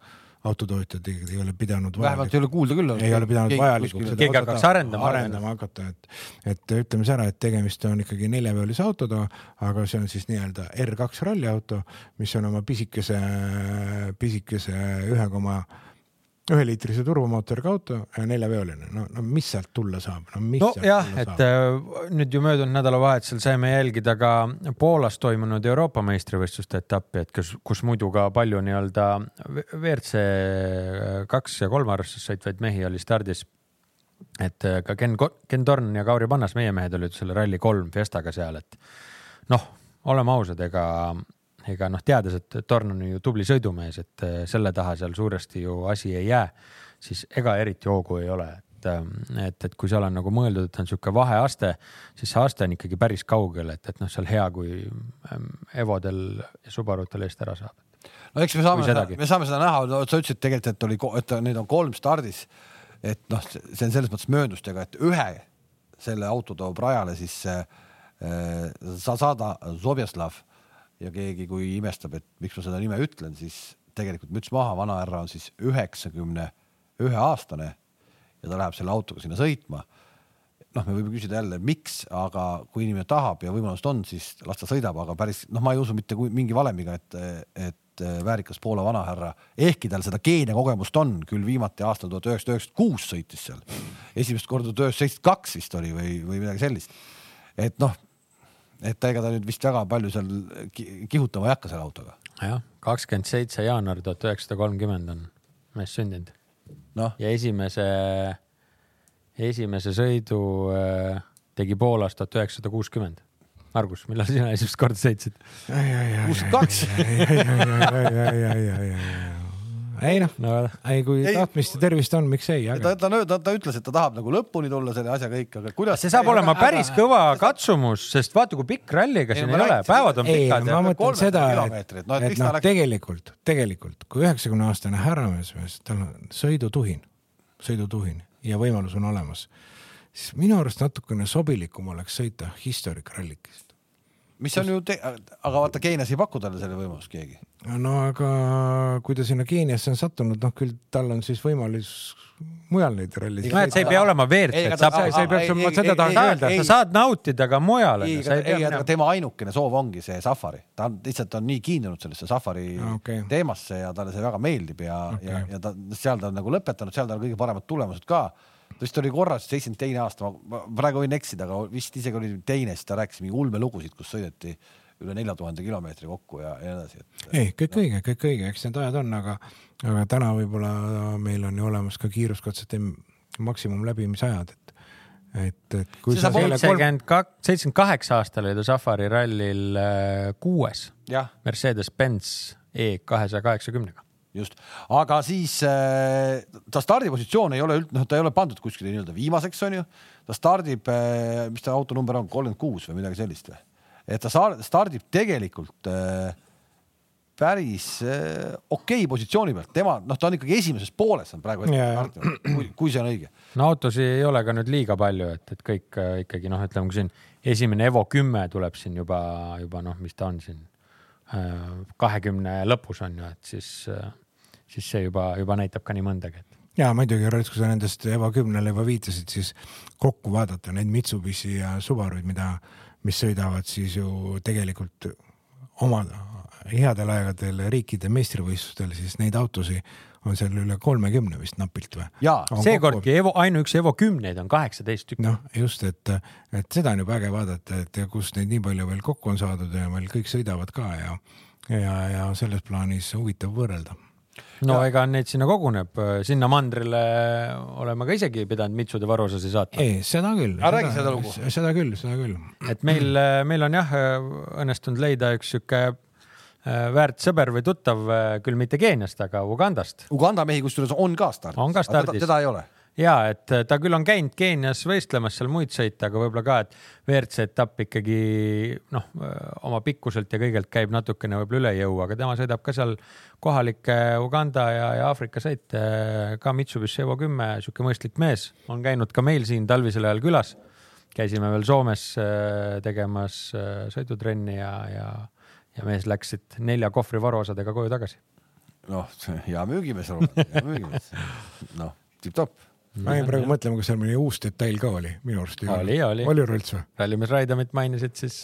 autotootjad ei ole pidanud. vähemalt ei ole kuulda küll. ei ole pidanud vajalikuks. keegi hakkaks arendama. arendama hakata, et, et ütleme siis ära, et tegemist on ikkagi neljaveolise autoga, aga see on siis nii-öelda R2 ralliauto, mis on oma pisikese, pisikese ühe koma üheliitrise turbomootoriga auto ja neljaveoline, no, no mis sealt tulla saab, no mis nojah, et äh, nüüd ju möödunud nädalavahetusel saime jälgida ka Poolas toimunud Euroopa meistrivõistluste etappi, et kus, kus muidu ka palju nii-öelda WRC kaks ja kolm arvestus sõitvaid mehi oli stardis. et äh, ka Ken, Ken Torn ja Kauri Pannas, meie mehed olid selle Rally3 Fiestaga seal, et noh, oleme ausad, ega ega noh, teades, et Torn on ju tubli sõidumees, et äh, selle taha seal suuresti ju asi ei jää, siis ega eriti hoogu ei ole, et, ähm, et, et kui seal on nagu mõeldud, et on niisugune vaheaste, siis see aste on ikkagi päris kaugel, et, et noh, seal hea, kui ähm, Evodel ja Subarutel eest ära saab. no eks me saame seda, me saame seda näha, sa ütlesid tegelikult, et oli, et neid on kolm stardis. et noh, see on selles mõttes mööndustega, et ühe selle auto toob rajale siis äh, Zasada Zobjaslav ja keegi, kui imestab, et miks ma seda nime ütlen, siis tegelikult müts maha, vanahärra on siis üheksakümne ühe aastane ja ta läheb selle autoga sinna sõitma. noh, me võime küsida jälle, miks, aga kui inimene tahab ja võimalust on, siis las ta sõidab, aga päris noh, ma ei usu mitte kui, mingi valemiga, et, et väärikas Poola vanahärra, ehkki tal seda Keenia kogemust on, küll viimati aastal tuhat üheksasada üheksakümmend kuus sõitis seal, esimest korda tuhat üheksasada seitsekümmend kaks vist oli või, või midagi sellist. et noh, et ega ta nüüd vist väga palju seal kihutama ei hakka selle autoga. jah, kakskümmend seitse jaanuar tuhat üheksasada kolmkümmend on mees sündinud no.. ja esimese, esimese sõidu äh, tegi Poolas tuhat üheksasada kuuskümmend. Margus, millal sina esimest korda sõitsid? kuuskümmend kaks ei noh no,, ei kui ei. tahtmist ja tervist on, miks ei. ta, ta, ta, ta ütles, et ta tahab nagu lõpuni tulla selle asjaga ikka, aga kuidas. see saab ei, olema aga, päris aga, kõva katsumus, sest vaata, kui pikk ralliga siin ei ole, päevad on ei, pikad. ma mõtlen seda, et, et noh, no, tegelikult, tegelikult kui üheksakümne aastane härramees, tal on sõidutuhin, sõidutuhin ja võimalus on olemas, siis minu arust natukene sobilikum oleks sõita historic rallikist mis on ju, aga vaata Keenias ei paku talle selle võimalust keegi. no aga kui ta sinna Keeniasse on sattunud, noh küll tal on siis võimalus mujal neid rallisid. no et see ei pea olema WRC, sa, sa ei peaks, ma seda tahan öelda. sa saad nautida ka mujal. ei, aga tema ainukene soov ongi see safari, ta on lihtsalt on nii kiindunud sellesse safari okay. teemasse ja talle see väga meeldib ja okay., ja, ja ta seal ta on nagu lõpetanud, seal tal on kõige paremad tulemused ka vist oli korra seitsekümmend teine aasta, ma praegu võin eksida, aga vist isegi oli teine, siis ta rääkis mingi ulmelugusid, kus sõideti üle nelja tuhande kilomeetri kokku ja, ja nii edasi, et. ei, kõik õige, kõik õige, eks need ajad on, aga, aga täna võib-olla meil on ju olemas ka kiiruskatsete maksimum läbimisajad, et et, et kui see sa seitsekümmend kaks, seitsekümmend kaheksa aastal oli ta Safari rallil äh, kuues Mercedes-Benz E kahesaja kaheksakümnega just, aga siis äh, ta stardipositsioon ei ole üld-, noh, ta ei ole pandud kuskile nii-öelda viimaseks, onju. ta stardib äh,, mis ta autonumber on, kolmkümmend kuus või midagi sellist või? et ta stardib tegelikult äh, päris äh, okei okay positsiooni pealt, tema noh, ta on ikkagi esimeses pooles on praegu startinud, kui, kui see on õige. no autosid ei ole ka nüüd liiga palju, et, et kõik äh, ikkagi noh, ütleme, kui siin esimene Evo kümme tuleb siin juba, juba noh, mis ta on siin äh, kahekümne lõpus on ju, et siis äh, siis see juba, juba näitab ka nii mõndagi, et ja muidugi, Rõõts, kui sa nendest Eva kümnele juba viitasid, siis kokku vaadata neid Mitsubishi ja Subaruid, mida, mis sõidavad siis ju tegelikult oma headel aegadel riikide meistrivõistlustel, siis neid autosid on seal üle kolmekümne vist napilt või? jaa, seekordki Evo, ainuüksi Evo kümneid on kaheksateist tükki. noh, just, et, et seda on ju äge vaadata, et kust neid nii palju veel kokku on saadud ja veel kõik sõidavad ka ja, ja, ja selles plaanis huvitav võrrelda no ja. ega neid sinna koguneb, sinna mandrile oleme ka isegi pidanud mitsude varuosasi saatma. ei, seda küll. aga räägi seda lugu. seda küll, seda küll. et meil, meil on jah õnnestunud leida üks sihuke äh, väärt sõber või tuttav, äh, küll mitte Keeniast, aga Ugandast. Uganda mehi kusjuures on ka stardis. on ka stardis. teda ei ole ja et äh, ta küll on käinud Keenias võistlemas seal muid sõite, aga võib-olla ka, et WRC etapp ikkagi noh, äh, oma pikkuselt ja kõigelt käib natukene võib-olla üle jõu, aga tema sõidab ka seal kohalikke Uganda ja, ja Aafrika sõite, ka Mitsubishi Evo kümme, sihuke mõistlik mees, on käinud ka meil siin talvisel ajal külas. käisime veel Soomes äh, tegemas sõidutrenni ja, ja, ja mees läks siit nelja kohvri varuosadega koju tagasi. noh, hea müügimees, hea müügimees, noh, tipp-topp ma jäin praegu mõtlema, kas seal mõni uus detail ka oli, minu arust ei oli. oli, oli või? rallimees Raidamit mainisid, siis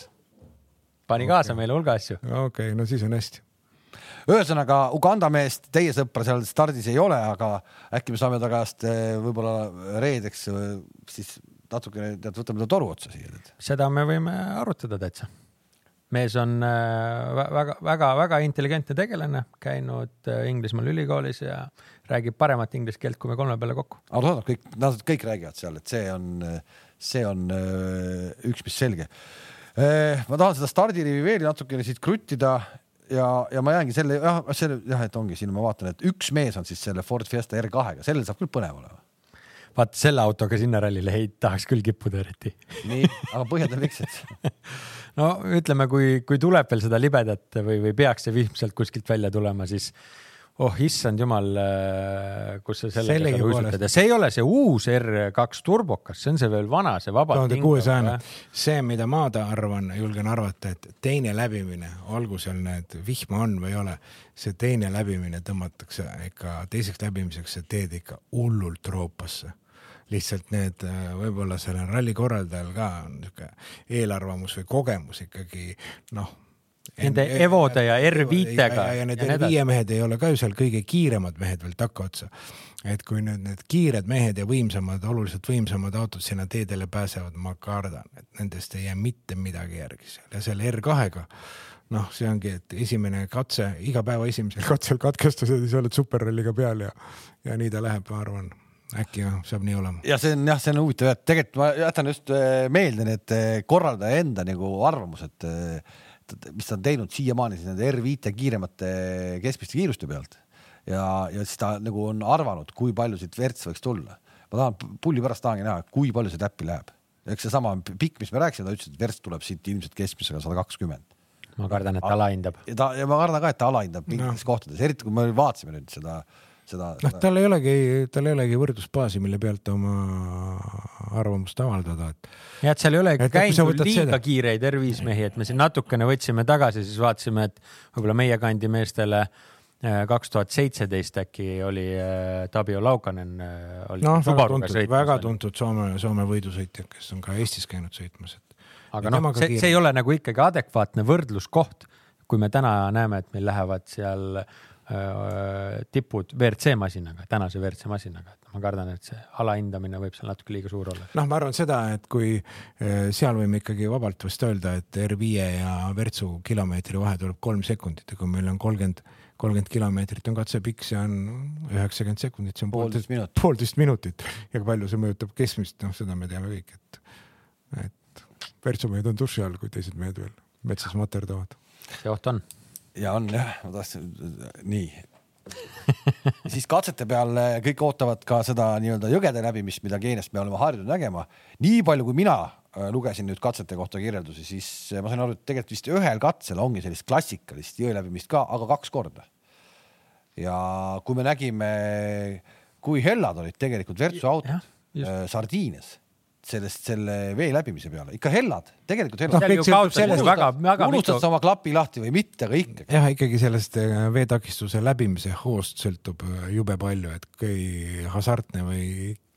pani okay. kaasa meile hulga asju. okei okay,, no siis on hästi. ühesõnaga Uganda meest, teie sõpra seal stardis ei ole, aga äkki me saame ta käest eh, võib-olla reedeks eh, siis natukene, tead, võtame ta toru otsa siia. seda me võime arutada täitsa mees on väga-väga-väga äh, intelligentne tegelane, käinud äh, Inglismaal ülikoolis ja räägib paremat inglise keelt kui me kolme peale kokku. arusaadav, kõik, nad kõik räägivad seal, et see on, see on üks, mis selge. ma tahan seda stardirivi veel natukene siit kruttida ja, ja ma jäängi selle jah, selle jah, et ongi siin, ma vaatan, et üks mees on siis selle Ford Fiesta R2-ga, sellel saab küll põnev olema vaata selle autoga sinna rallile ei tahaks küll kippuda eriti. nii, aga põhjenda miks, et? *laughs* No ütleme, kui, kui tuleb veel seda libedat või, või peaks see vihm sealt kuskilt välja tulema, siis oh issand jumal, kus sa sellega seal uisutad. Ja see ei ole see uus R2 turbokas, see on see veel vana, see vabalt tuhande kuuesajane see, mida ma ta arvan, julgen arvata, et teine läbimine, olgu seal need vihma on või ei ole, see teine läbimine tõmmatakse ikka teiseks läbimiseks, sa teed ikka hullult roopasse lihtsalt need äh, võib-olla sellel ralli korraldajal ka on niisugune eelarvamus või kogemus ikkagi noh. Nende Evode ja R5-ga ja, need ja nii edasi. R5 mehed ei ole ka ju seal kõige kiiremad mehed veel takkaotsa. et kui nüüd need kiired mehed ja võimsamad, oluliselt võimsamad autod sinna teedele pääsevad, ma kardan, et nendest ei jää mitte midagi järgi seal ja selle R2-ga noh, see ongi, et esimene katse, iga päeva esimesel katsel katkestasid ja sa oled superralliga peal ja, ja nii ta läheb, ma arvan. Äkki jah, saab nii olema. ja see on jah, see on huvitav, et tegelikult ma jätan just eh, meelde need eh, korraldaja enda nagu arvamused, mis ta on teinud siiamaani siis nende R5 kiiremate keskmiste kiiruste pealt ja, ja siis ta nagu on arvanud, kui palju siit verts võiks tulla. ma tahan pulli pärast tahangi näha, kui palju see täppi läheb. eks seesama pikk, mis me rääkisime, ta ütles, et verts tuleb siit ilmselt keskmisega sada kakskümmend ma kardan, et alahindab. ja ta ja ma kardan ka, et ta alahindab mingites no. kohtades, eriti kui me vaatasime nüüd seda, seda. noh, tal ei olegi, tal ei olegi võrdlusbaasi, mille pealt oma arvamust avaldada, et jah, et seal ei ole käinud liiga seda- kiireid R5 mehi, et me siin natukene võtsime tagasi, siis vaatasime, et võib-olla meie kandi meestele kaks tuhat seitseteist äkki oli äh, Tabio Laukanen äh, oli noh, väga tuntud, väga tuntud Soome, Soome võidusõitjad, kes on ka Eestis käinud sõitmas, et. aga noh, see, see ei ole nagu ikkagi adekvaatne võrdluskoht, kui me täna näeme, et meil lähevad seal äh, tipud WRC masinaga, tänase WRC masinaga, et ma kardan, et see alahindamine võib seal natuke liiga suur olla. noh, ma arvan seda, et kui eh, seal võime ikkagi vabalt vist öelda, et R5 ja Virtsu kilomeetri vahe tuleb kolm sekundit ja kui meil on kolmkümmend, kolmkümmend kilomeetrit on katsepikk, see on üheksakümmend sekundit, see on Poolteist minutit. poolteist minutit ja kui palju see mõjutab keskmist, noh, seda me teame kõik, et, et Virtsu mehed on duši all, kui teised mehed veel metsas materdavad. see oht on. Ja on jah, ma tahtsin, nii. siis katsete peal kõik ootavad ka seda nii-öelda jõgede läbimist, mida Keeniast me oleme harjunud nägema. nii palju, kui mina eh, lugesin nüüd katsete kohta kirjeldusi, siis eh, ma sain aru, et tegelikult vist ühel katsel ongi sellist klassikalist jõe läbimist ka, aga kaks korda. ja kui me nägime, kui hellad olid tegelikult Virtsu autod eh, Sardiinias sellest, selle vee läbimise peale, ikka hellad, tegelikult hellad väga unustad mitu sa, oma klapi lahti või mitte, aga ikkagi. jah, ikkagi sellest eh, veetakistuse läbimise hoost sõltub eh, jube palju, et kui hasartne või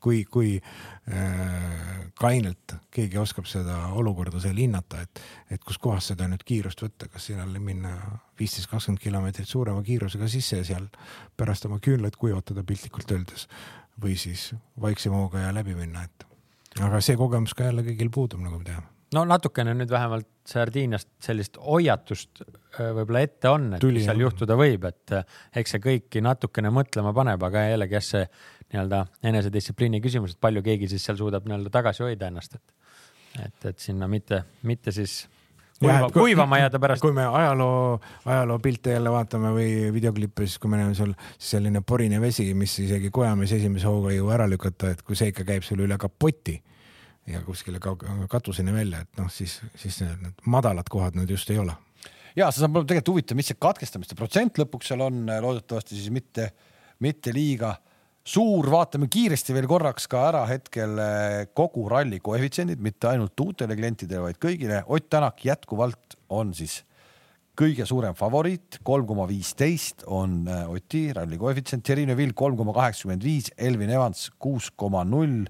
kui, kui äh, kainelt keegi oskab seda olukorda seal hinnata, et, et kuskohast seda nüüd kiirust võtta, kas sinna minna viisteist, kakskümmend kilomeetrit suurema kiirusega sisse ja seal pärast oma küünlaid kuivatada piltlikult öeldes või siis vaiksema hooga ja läbi minna, et aga see kogemus ka jälle kõigil puudub, nagu me teame. no natukene nüüd vähemalt Sardiiniast sellist hoiatust öö, võib-olla ette on, et Tuli, mis seal juhtuda võib, et äh, eks see kõiki natukene mõtlema paneb, aga jällegi jah, see nii-öelda enesedistsipliini küsimus, et palju keegi siis seal suudab nii-öelda tagasi hoida ennast, et, et, et sinna mitte, mitte siis kuiva, kuivama jääda pärast. kui me ajaloo, ajaloopilte jälle vaatame või videoklippe, siis kui me näeme seal selline porine vesi, mis isegi kojamees esimese hooga ei jõua ära lükata, et kui see ikka käib sul üle kapoti ja kuskile katuseni välja, et noh, siis, siis need, need madalad kohad need just ei ole. ja see saab olema tegelikult huvitav, mis see katkestamiste protsent lõpuks seal on, loodetavasti siis mitte, mitte liiga suur, vaatame kiiresti veel korraks ka ära hetkel eh, kogu ralli koefitsiendid, mitte ainult uutele klientidele, vaid kõigile. Ott Tänak jätkuvalt on siis kõige suurem favoriit, kolm koma viisteist on eh, Oti ralli koefitsient, Thierry Neuville kolm koma kaheksakümmend viis, Elvin Evans kuus koma null,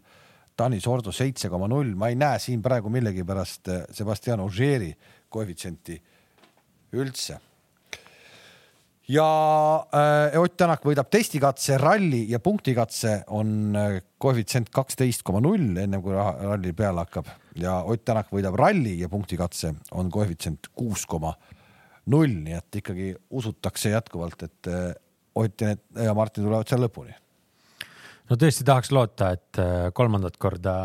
Tanis Ordo seitse koma null, ma ei näe siin praegu millegipärast eh, Sebastian Ogieri koefitsienti üldse. Ja äh, Ott Tänak võidab testikatse, ralli ja punktikatse on äh, koefitsient kaksteist koma null, ennem kui ralli peale hakkab ja Ott Tänak võidab ralli ja punktikatse on koefitsient kuus koma null, nii et ikkagi usutakse jätkuvalt, et äh, Ott ja, ja Martin tulevad seal lõpuni no tõesti tahaks loota, et äh, kolmandat korda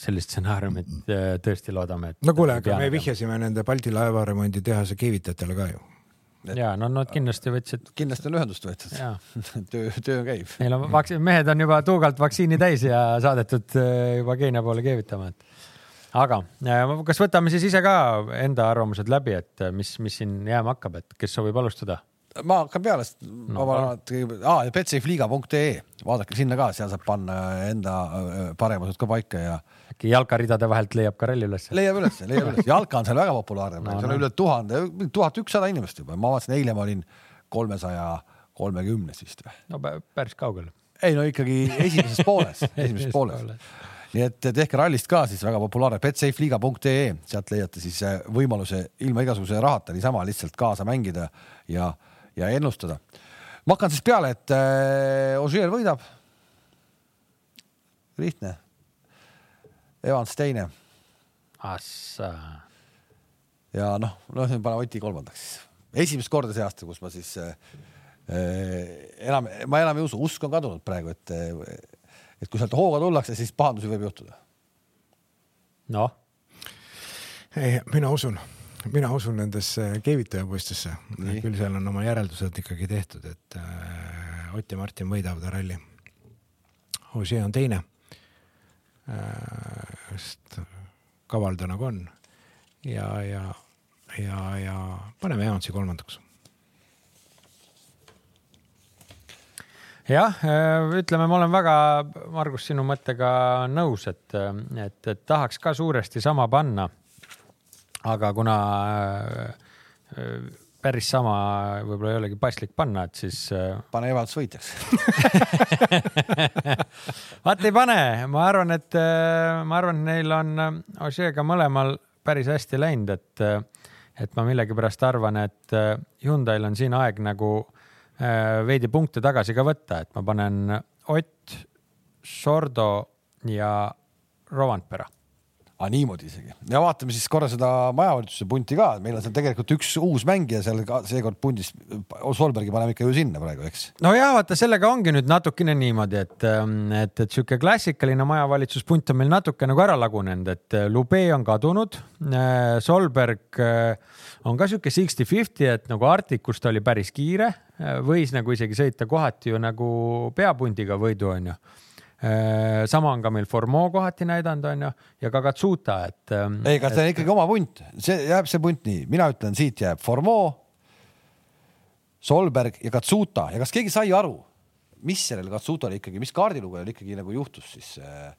sellist stsenaariumit äh, tõesti loodame, et. no kuule, aga me. vihjasime nende Balti laevaremonditehase keevitajatele ka ju. Ja no nad kindlasti võtsid kindlasti on ühendust võetud *laughs* töö, töö käib. neil on vaks-, mehed on juba tuugalt vaktsiini täis ja saadetud äh, juba Keenia poole keevitama, et. aga äh, kas võtame siis ise ka enda arvamused läbi, et äh, mis, mis siin jääma hakkab, et kes soovib alustada? ma hakkan peale, sest ma vaatan, aa, betsafeliiga.ee, vaadake sinna ka, seal saab panna enda paremused ka paika ja äkki jalkaridade vahelt leiab ka ralli üles. leiab üles, leiab üles, jalka on seal väga populaarne No, seal on no. üle tuhande, tuhat ükssada inimest juba, ma vaatasin, eile ma olin kolmesaja kolmekümnes vist või? no pä- päris kaugel. ei no ikkagi esimeses pooles, *laughs* esimeses pooles. nii et tehke rallist ka siis väga populaarne betsafeliiga.ee, sealt leiate siis äh, võimaluse ilma igasuguse rahata niisama lihtsalt kaasa mängida ja, ja ennustada. ma hakkan siis peale, et äh, Ožeer võidab. lihtne. Evans teine Assa. ja noh, noh, pane Oti kolmandaks siis. esimest korda see aasta, kus ma siis äh, enam, ma enam ei usu, usk on kadunud praegu, et, et kui sealt hooga tullakse, siis pahandusi võib juhtuda. noh, ei, mina usun, mina usun nendesse keevitajapoistesse, küll seal on oma järeldused ikkagi tehtud, et äh, Ott ja Martin võidavad ralli. Ožee on teine. Sest kaval ta nagu on ja, ja, ja, ja paneme Evansi kolmandaks. jah, ütleme, ma olen väga, Margus, sinu mõttega nõus, et, et, et tahaks ka suuresti sama panna. aga kuna äh, päris sama võib-olla ei olegi paslik panna, et siis äh, pane Evans võitjaks. *laughs* vaat ei pane, ma arvan, et äh, ma arvan, et neil on äh, Ožeega mõlemal päris hästi läinud, et, et ma millegipärast arvan, et Hyundai'l on siin aeg nagu veidi punkte tagasi ka võtta, et ma panen Ott, Sordo ja Rovanpera. Aga niimoodi isegi ja vaatame siis korra seda majavalitsuse punti ka, meil on seal tegelikult üks uus mängija seal ka seekord pundis. Solbergi paneme ikka ju sinna praegu, eks. nojah, vaata sellega ongi nüüd natukene niimoodi, et, et, et sihuke klassikaline majavalitsuspunt on meil natuke nagu ära lagunenud, et Lube on kadunud. Solberg äh, on ka sihuke sixty-fifty, et nagu Arcticus ta oli päris kiire, võis nagu isegi sõita kohati ju nagu peapundiga võidu, onju. Sama on ka meil Formeau kohati näidanud, onju, ja ka Katsuta, et. ei, aga see on ikkagi oma punt, see jääb see punt nii, mina ütlen, siit jääb Formeau, Solberg ja Katsuta ja kas keegi sai aru, mis sellel Katsutale ikkagi, mis kaardilugejal ikkagi nagu juhtus siis äh,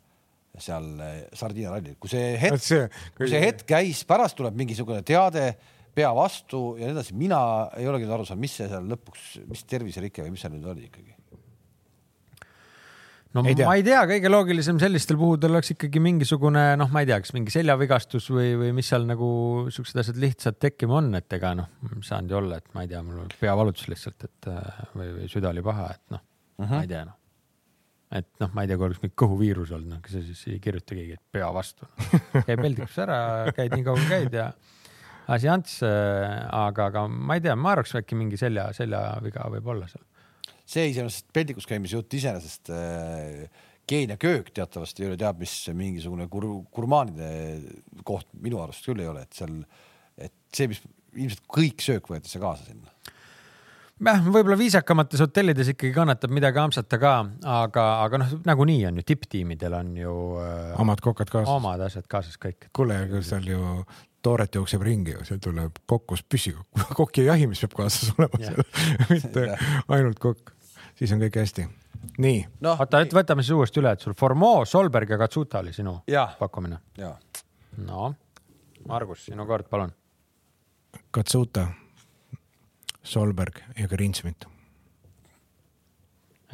seal äh, Sardiina rallil, kui see hetk, see, kui see hetk käis, pärast tuleb mingisugune teade pea vastu ja nii edasi, mina ei olegi aru saanud, mis see seal lõpuks, mis terviserike või mis seal nüüd oli ikkagi. No Ei tea. ma ei tea, kõige loogilisem sellistel puhudel oleks ikkagi mingisugune noh, ma ei tea, kas mingi seljavigastus või, või mis seal nagu siuksed asjad lihtsalt tekkima on, et ega noh, saanud ju olla, et ma ei tea, mul peavalutus lihtsalt, et äh, või, või süda oli paha, et noh uh, -huh. ma ei tea noh. et noh, ma ei tea, kui oleks mingi kõhuviirus olnud, noh, siis ei kirjuta keegi, et pea vastu no.. käib peldikus ära, käid nii kaua kui käid ja asi ants, aga, aga ma ei tea, ma arvaks äkki mingi selja, seljaviga võib olla seal. See iseenesest peldikus käimise jutt iseenesest äh, Keenia köök teatavasti ei ole teab mis mingisugune gur, gurmaanide koht minu arust küll ei ole, et seal, et see, mis ilmselt kõik söök võetakse kaasa sinna. jah, võib-olla viisakamates hotellides ikkagi kannatab midagi ampsata ka, aga, aga noh, nagunii on ju tipptiimidel on ju äh, omad kokad kaasas. omad asjad kaasas kõik. kuule, aga seal ju Tooret jookseb ringi seal tuleb kokkus püssikokk, *laughs* koki jahimees peab kaasas olema seal, mitte ainult kokk. Siis on kõik hästi. nii, noh, oota, et võtame siis uuesti üle, et sul Formeau, Solberg ja Katsuta oli sinu Jah. pakkumine. ja no, Margus, sinu kord, palun. Katsuta, Solberg ja Greensmit.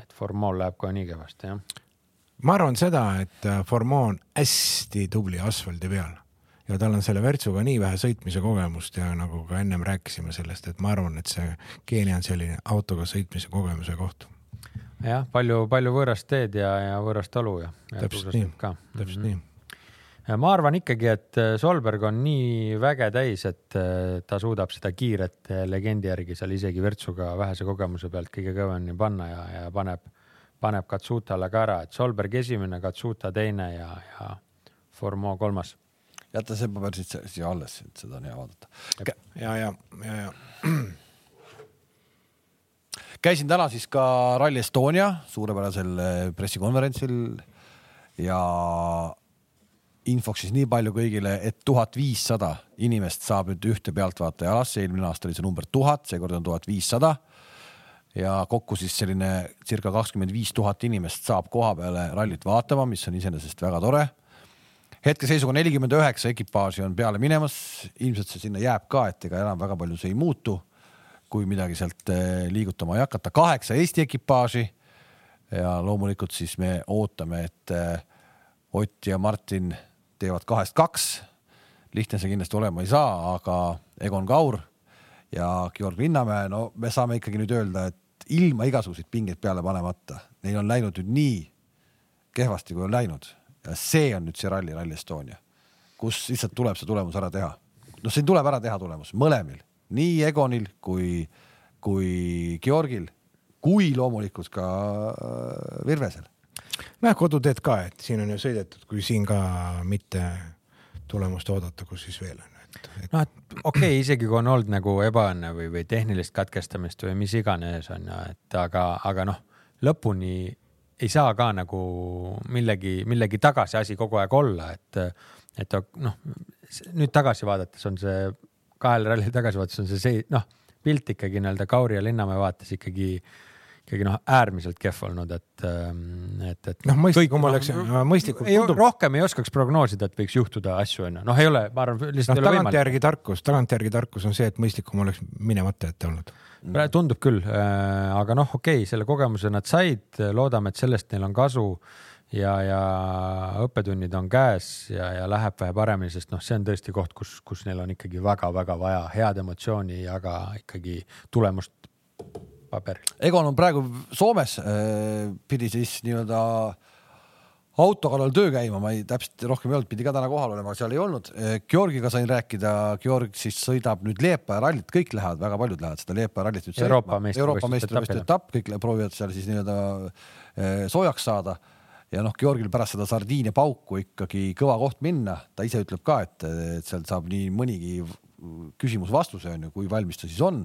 et Formeau läheb kohe nii kehvasti, jah. ma arvan seda, et äh, Formeau on hästi tubli asfaldi peal ja tal on selle Virtsuga nii vähe sõitmise kogemust ja nagu ka ennem rääkisime sellest, et ma arvan, et see Keenia on selline autoga sõitmise kogemuse koht. jah, palju, palju võõrast teed ja, ja võõrast talu ja, täpselt nii, täpselt nii. ma arvan ikkagi, et äh, Solberg on nii väge täis, et äh, ta suudab seda kiiret äh, legendi järgi seal isegi Virtsuga vähese kogemuse pealt kõige kõvemini panna ja, ja paneb, paneb Katsutale ka ära, et Solberg esimene, Katsuta teine ja, ja Formeau kolmas. jäta see paber siit siia alles, et seda on hea vaadata. ja, ja, ja, ja käisin täna siis ka Rally Estonia suurepärasel eh, pressikonverentsil ja, infoks siis nii palju kõigile, et tuhat viissada inimest saab nüüd ühte pealtvaataja alasse, eelmine aasta oli see number tuhat, seekord on tuhat viissada. ja kokku siis selline circa kakskümmend viis tuhat inimest saab koha peale rallit vaatama, mis on iseenesest väga tore. hetkeseisuga nelikümmend üheksa ekipaaži on peale minemas, ilmselt see sinna jääb ka, et ega enam väga palju see ei muutu. Kui midagi sealt eh, liigutama ei hakata, kaheksa Eesti ekipaaži. ja loomulikult siis me ootame, et eh, Ott ja Martin teevad kahest kaks. lihtne see kindlasti olema ei saa, aga Egon Kaur ja Georg Linnamäe, no me saame ikkagi nüüd öelda, et ilma igasuguseid pingeid peale panemata, neil on läinud nüüd nii kehvasti, kui on läinud ja see on nüüd see ralli, Rally Estonia, kus lihtsalt tuleb see tulemus ära teha. noh, siin tuleb ära teha tulemus mõlemil, nii Egonil kui, kui Georgil, kui loomulikult ka äh, Virvesel. Nojah, koduteed ka, et siin on ju sõidetud, kui siin ka mitte tulemust oodata, kus siis veel on, et, et.... noh, et okei okay,, isegi kui on olnud nagu ebaõnne või, või tehnilist katkestamist või mis iganes on ju, et aga, aga noh, lõpuni ei saa ka nagu millegi, millegi tagasi asi kogu aeg olla, et, et noh, nüüd tagasi vaadates on see, kahele rallile tagasi vaadates on see, see noh, pilt ikkagi nii-öelda Kauri ja Linnamäe vaates ikkagi ikkagi noh, äärmiselt kehv olnud, et, ähm, et, et. noh, mõistlikum oleks no,, mõistlikult tundub. rohkem ei oskaks prognoosida, et võiks juhtuda asju, onju. noh, ei ole, ma arvan, lihtsalt no, ei ole võimalik. tagantjärgi tarkus, tagantjärgi tarkus on see, et mõistlikum oleks minemata jätta olnud. tundub küll, äh, aga noh, okei okay,, selle kogemuse nad said, loodame, et sellest neil on kasu ja, ja õppetunnid on käes ja, ja läheb vähe paremini, sest noh, see on tõesti koht, kus, kus neil on ikkagi väga-väga vaja head emotsiooni ja ka ikkagi tulemust paberil. Egon on praegu Soomes, äh, pidi siis nii-öelda auto kallal töö käima, ma ei täpselt rohkem ei olnud, pidi ka täna kohal olema, seal ei olnud. Äh, Georgiga sain rääkida, Georg siis sõidab nüüd Liepaja rallit, kõik lähevad, väga paljud lähevad seda Liepaja rallit nüüd Euroopa sõitma. Euroopa meistrivõistluste etapp, kõik proovivad seal siis nii-öelda äh, soojaks saada. Ja noh, Georgil pärast seda sardiine pauku ikkagi kõva koht minna, ta ise ütleb ka, et, et sealt saab nii mõnigi küsimus-vastuse on ju, kui valmis ta siis on.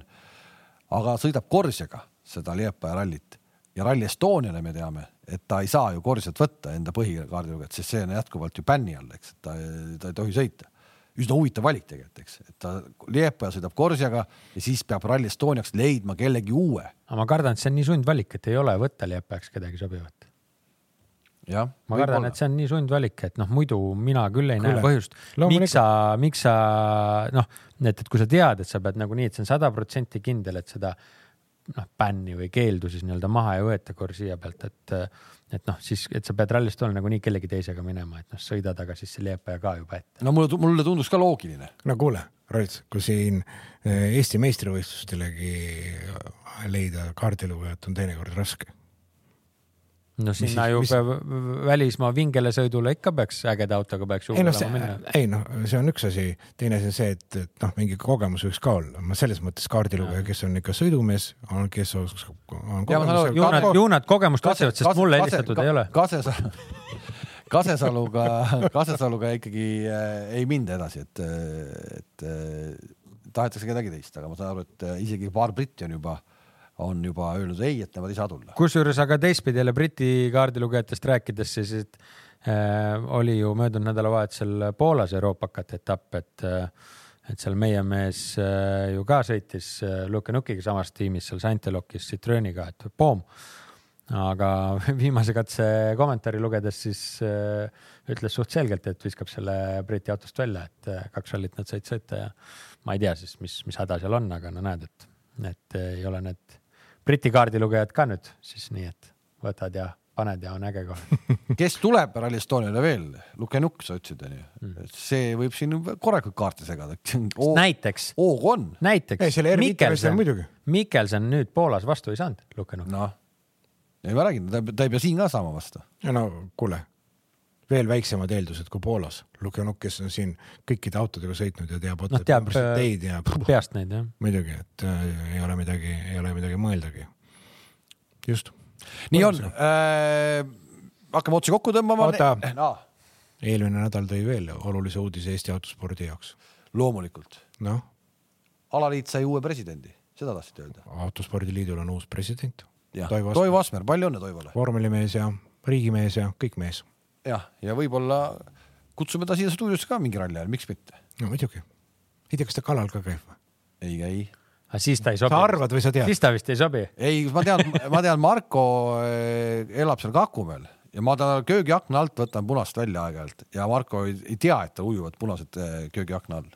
Aga sõidab Korsjaga seda Liepaja rallit. Ja Rally Estoniale me teame, et ta ei saa ju Korsjat võtta enda põhikaardilugejat, sest see on jätkuvalt ju bänni all, eks, ta, ta ei tohi sõita. üsna huvitav valik tegelikult, eks, et ta Liepaja sõidab Korsjaga ja siis peab Rally Estoniaks leidma kellegi uue. aga ma kardan, et see on nii sundvalik, et ei ole võtta Liepajaks kedagi sobivat ma kardan, et see on nii sundvalik, et noh, muidu mina küll ei Kuule, näe põhjust, miks sa, miks sa noh, et, et kui sa tead, et sa pead nagunii, et see on sada protsenti kindel, et seda noh, bänni või keeldu siis nii-öelda maha ei võeta Corsia pealt, et et noh, siis, et sa pead rallist olema nagunii kellegi teisega minema, et noh, sõida taga siis see Liepaja ka juba ette. no mulle, mulle tundus ka loogiline. no kuule, Roits, kui siin eh, Eesti meistrivõistlustelegi leida kaardilugejat on teinekord raske no sinna mis, ju mis... välismaa vingele sõidule ikka peaks ägeda autoga peaks ei noh, see, ei noh, see on üks asi, teine asi on see, et, et noh, mingi kogemus võiks ka olla, ma selles mõttes kaardilugeja, kes on ikka sõidumees, on, kes oskab. ju nad, ju nad kogemust otsivad, sest mulle helistatud ei ole. Kasesalu *laughs* Kasesaluga, Kasesaluga ikkagi äh, ei minda edasi, et, et äh, tahetakse kedagi teist, aga ma saan aru, et äh, isegi paar britti on juba äh, on juba öelnud ei, et nemad ei saa tulla. kusjuures aga teistpidi jälle Briti kaardilugejatest rääkides, siis et äh, oli ju möödunud nädalavahetusel Poolas Euroopakat etapp, et äh, et seal meie mees äh, ju ka sõitis äh, Luke Nukiga samas tiimis seal Santelokis Citrooniga, et poom. aga *laughs* viimase katse kommentaari lugedes siis äh, ütles suht selgelt, et viskab selle Briti autost välja, et äh, kaks rallit nad said sõita ja ma ei tea siis, mis, mis häda seal on, aga no näed, et, et ei ole need Briti kaardilugejad ka nüüd siis nii, et võtad ja paned ja on äge kohe *laughs* kes tuleb Rally Estoniale veel? Lukenuk, sa ütlesid onju mm., see võib siin korralikult kaarte segada. *laughs* näiteks. hoog on. näiteks. Mikkelson, Mikkelson nüüd Poolas vastu ei saanud, Lukenuk. noh, ei ma räägin, ta ei pea siin ka saama vastu. no kuule, veel väiksemad eeldused kui Poolas. Lukenuk, kes on siin kõikide autodega sõitnud ja teab no, teab äh, teid ja *laughs* peast neid jah. muidugi, et äh, ei ole midagi, ei ole midagi mõeldagi. just. nii on äh,. hakkame otsi kokku tõmbama. oota no., eelmine nädal tõi veel olulise uudise Eesti autospordi jaoks. loomulikult. noh. alaliit sai uue presidendi, seda tahtsid öelda? autospordiliidul on uus president. Toivo Asmer, palju õnne Toivole. vormelimees ja riigimees ja kõik mees jah, ja võib-olla kutsume ta siia stuudiosse ka mingi ralli ajal, miks mitte? no muidugi. ei tea, kas ta kalal ka käib või? ei käi. aga siis ta ei sobi. sa arvad või sa tead? siis ta vist ei sobi. ei, ma tean, ma tean, Marko eh, elab seal Kakumäel ja ma ta köögiakna alt võtan punast välja aeg-ajalt ja Marko ei, ei tea, et ujuvad punased eh, köögiakna all.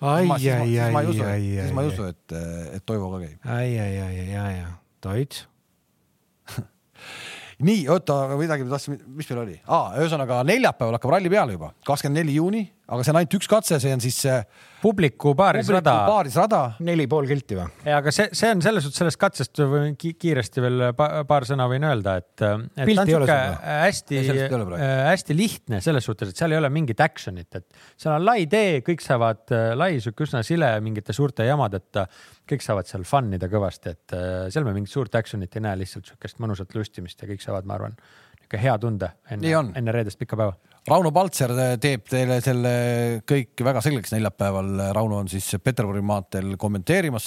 ai, siis ma, ai, ei ai, usu, ai, siis ma ei ai, usu, et, et Toivo ka käib. ai, ai, ai, ai, ai, ai, Toits. *laughs* nii, oota, midagi ma tahtsin, mis meil oli ah,? ühesõnaga neljapäeval hakkab ralli peale juba, kakskümmend neli juuni, aga see on ainult üks katse, see on siis see publiku paarisrada. paarisrada. neli pool kilti või? aga see, see on selles suhtes sellest katsest võin ki kiiresti veel pa paar sõna võin öelda, et, et ta on sihuke hästi hästi lihtne selles suhtes, et seal ei ole mingit action'it, et seal on lai tee, kõik saavad lai, sihuke üsna sile mingite suurte jamadeta, kõik saavad seal fun ida kõvasti, et seal me mingit suurt action'it ei näe, lihtsalt sihukest mõnusat lustimist ja kõik saavad, ma arvan, niisugune hea tunde enne, enne reedest pikka päeva. Rauno Paltser teeb teile selle kõik väga selgeks neljapäeval. Rauno on siis Peterburi maanteel kommenteerimas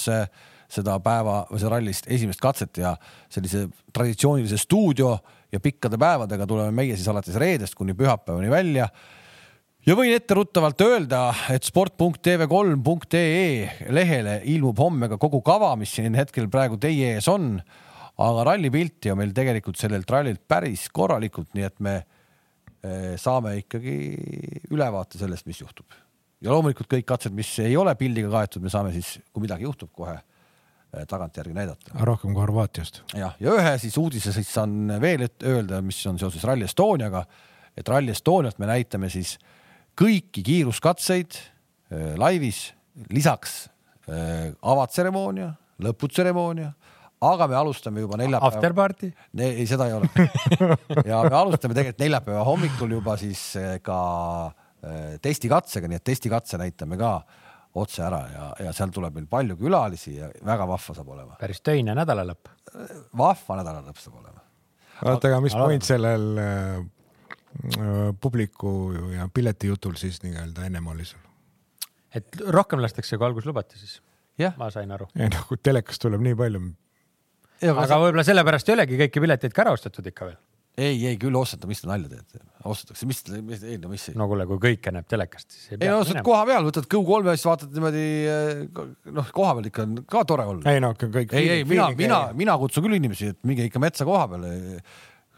seda päeva või seda rallist esimest katset ja sellise traditsioonilise stuudio ja pikkade päevadega tuleme meie siis alates reedest kuni pühapäevani välja ja võin etteruttavalt öelda, et sport.tv3.ee lehele ilmub homme ka kogu kava, mis siin hetkel praegu teie ees on. aga rallipilti on meil tegelikult sellelt rallilt päris korralikult, nii et me saame ikkagi ülevaate sellest, mis juhtub. ja loomulikult kõik katsed, mis ei ole pildiga kaetud, me saame siis, kui midagi juhtub, kohe eh, tagantjärgi näidata rohkem kui Horvaatiast. jah, ja ühe siis uudise siis saan veel öelda, mis on seoses Rally Estoniaga, et Rally Estoniat me näitame siis kõiki kiiruskatseid äh, laivis, lisaks äh, avatseremoonia, lõputseremoonia, aga me alustame juba neljapäeval. Afterparty, ei, seda ei ole. *laughs* ja me alustame tegelikult neljapäeva hommikul juba siis äh, ka äh, testikatsega, nii et testikatse näitame ka otse ära ja, ja seal tuleb meil palju külalisi ja väga vahva saab olema. päris töine nädalalõpp. vahva nädalalõpp saab olema. oota, aga mis point sellel äh, publiku ja piletijutul siis nii-öelda ennem oli sul? et rohkem lastakse, kui alguses lubati siis, jah, ma sain aru. ei noh, kui telekast tuleb nii palju, aga võib-olla sellepärast ei olegi kõiki pileteid ka ära ostetud ikka veel. ei, ei küll osteta, mis te nalja teete, ostetakse, mis, mis, ei no mis. no kuule, kui kõike näeb telekast, siis ei ei pea no ostad. koha peal, võtad Go3 ja siis vaatad niimoodi eh, noh, koha peal ikka on ka tore olla. ei no kõik. ei, ei mina, mina, mina kutsun küll inimesi, et minge ikka metsa koha peale.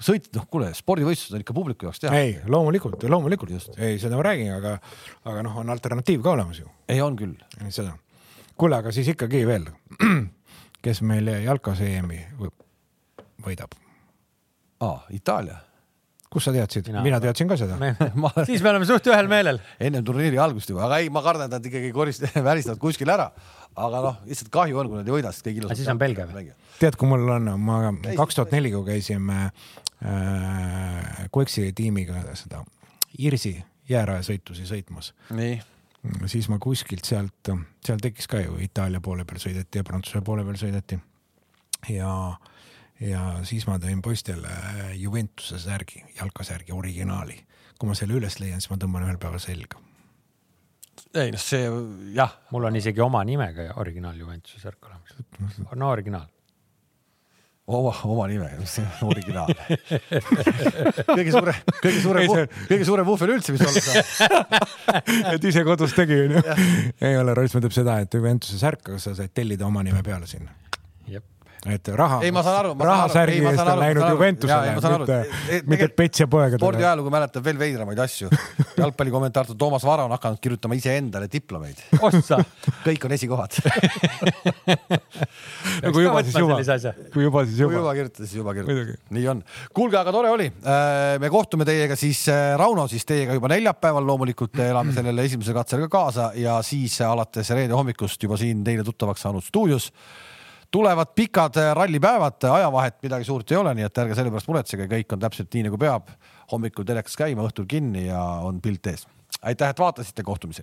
sõit, noh, kuule, spordivõistlused on ikka publiku jaoks teha. ei, loomulikult, loomulikult, ei seda ma räägin, aga, aga noh, on alternatiiv ka olemas ju, ei on küll. seda. kuule, aga siis ikkagi veel, *clears throat* kes meil jalkas EM-i võ- võidab, aa, Itaalia. kust sa teadsid Mina-, teadsin ka seda. *laughs* ma siis me oleme suht ühel meelel. ennem turniiri algust juba, aga ei, ma kardan, et nad ikkagi korist-, *laughs* välistavad kuskil ära. aga noh, lihtsalt kahju on, kui nad ei võida, sest kõik ilusad. Siis on Belgia või?? tead, kui mul on, ma kaks tuhat neli, kui käisime äh, Quexi tiimiga seda Irsi jäärajasõitusi sõitmas, nii, siis ma kuskilt sealt, seal tekkis ka ju Itaalia poole peal sõideti ja Prantsuse poole peal sõideti. ja, ja siis ma tõin poistele Juventuse särgi, jalkasärgi originaali. kui ma selle üles leian, siis ma tõmban ühel päeval selga. ei noh, see jah, mul on isegi oma nimega originaal Juventuse särk olemas. no originaal. oma, oma nimega, mis originaal. kõige suurem, kõige suurem, kõige suurem vuhvel üldse, mis olla saab. et ise kodus tegi, onju. ei ole, Roismaa teeb seda, et Juventuse särk, aga sa said tellida oma nime peale sinna. Et raha, ei, ma saan aru. rahasärgi eest on läinud Juventusele, mitte, mitte Pets ja poegadele. spordiajalugu mäletab veel veidramaid asju. jalgpallikommentaator Toomas Vara on hakanud kirjutama iseendale diplomeid. ossa. kõik on esikohad. *laughs* kui juba, siis juba kui juba, siis kui juba. juba kirjutas, siis juba kirjutas Muidugi.. nii on. kuulge, aga tore oli. me kohtume teiega siis, Rauno siis teiega juba neljapäeval, loomulikult elame sellele esimesele katsele ka kaasa ja siis alates reede hommikust juba siin teile tuttavaks saanud stuudios tulevad pikad rallipäevad, ajavahet midagi suurt ei ole, nii et ärge selle pärast muretsege, kõik on täpselt nii nagu peab. hommikul telekas käima, õhtul kinni ja on pilt ees. aitäh, et vaatasite, kohtumiseni.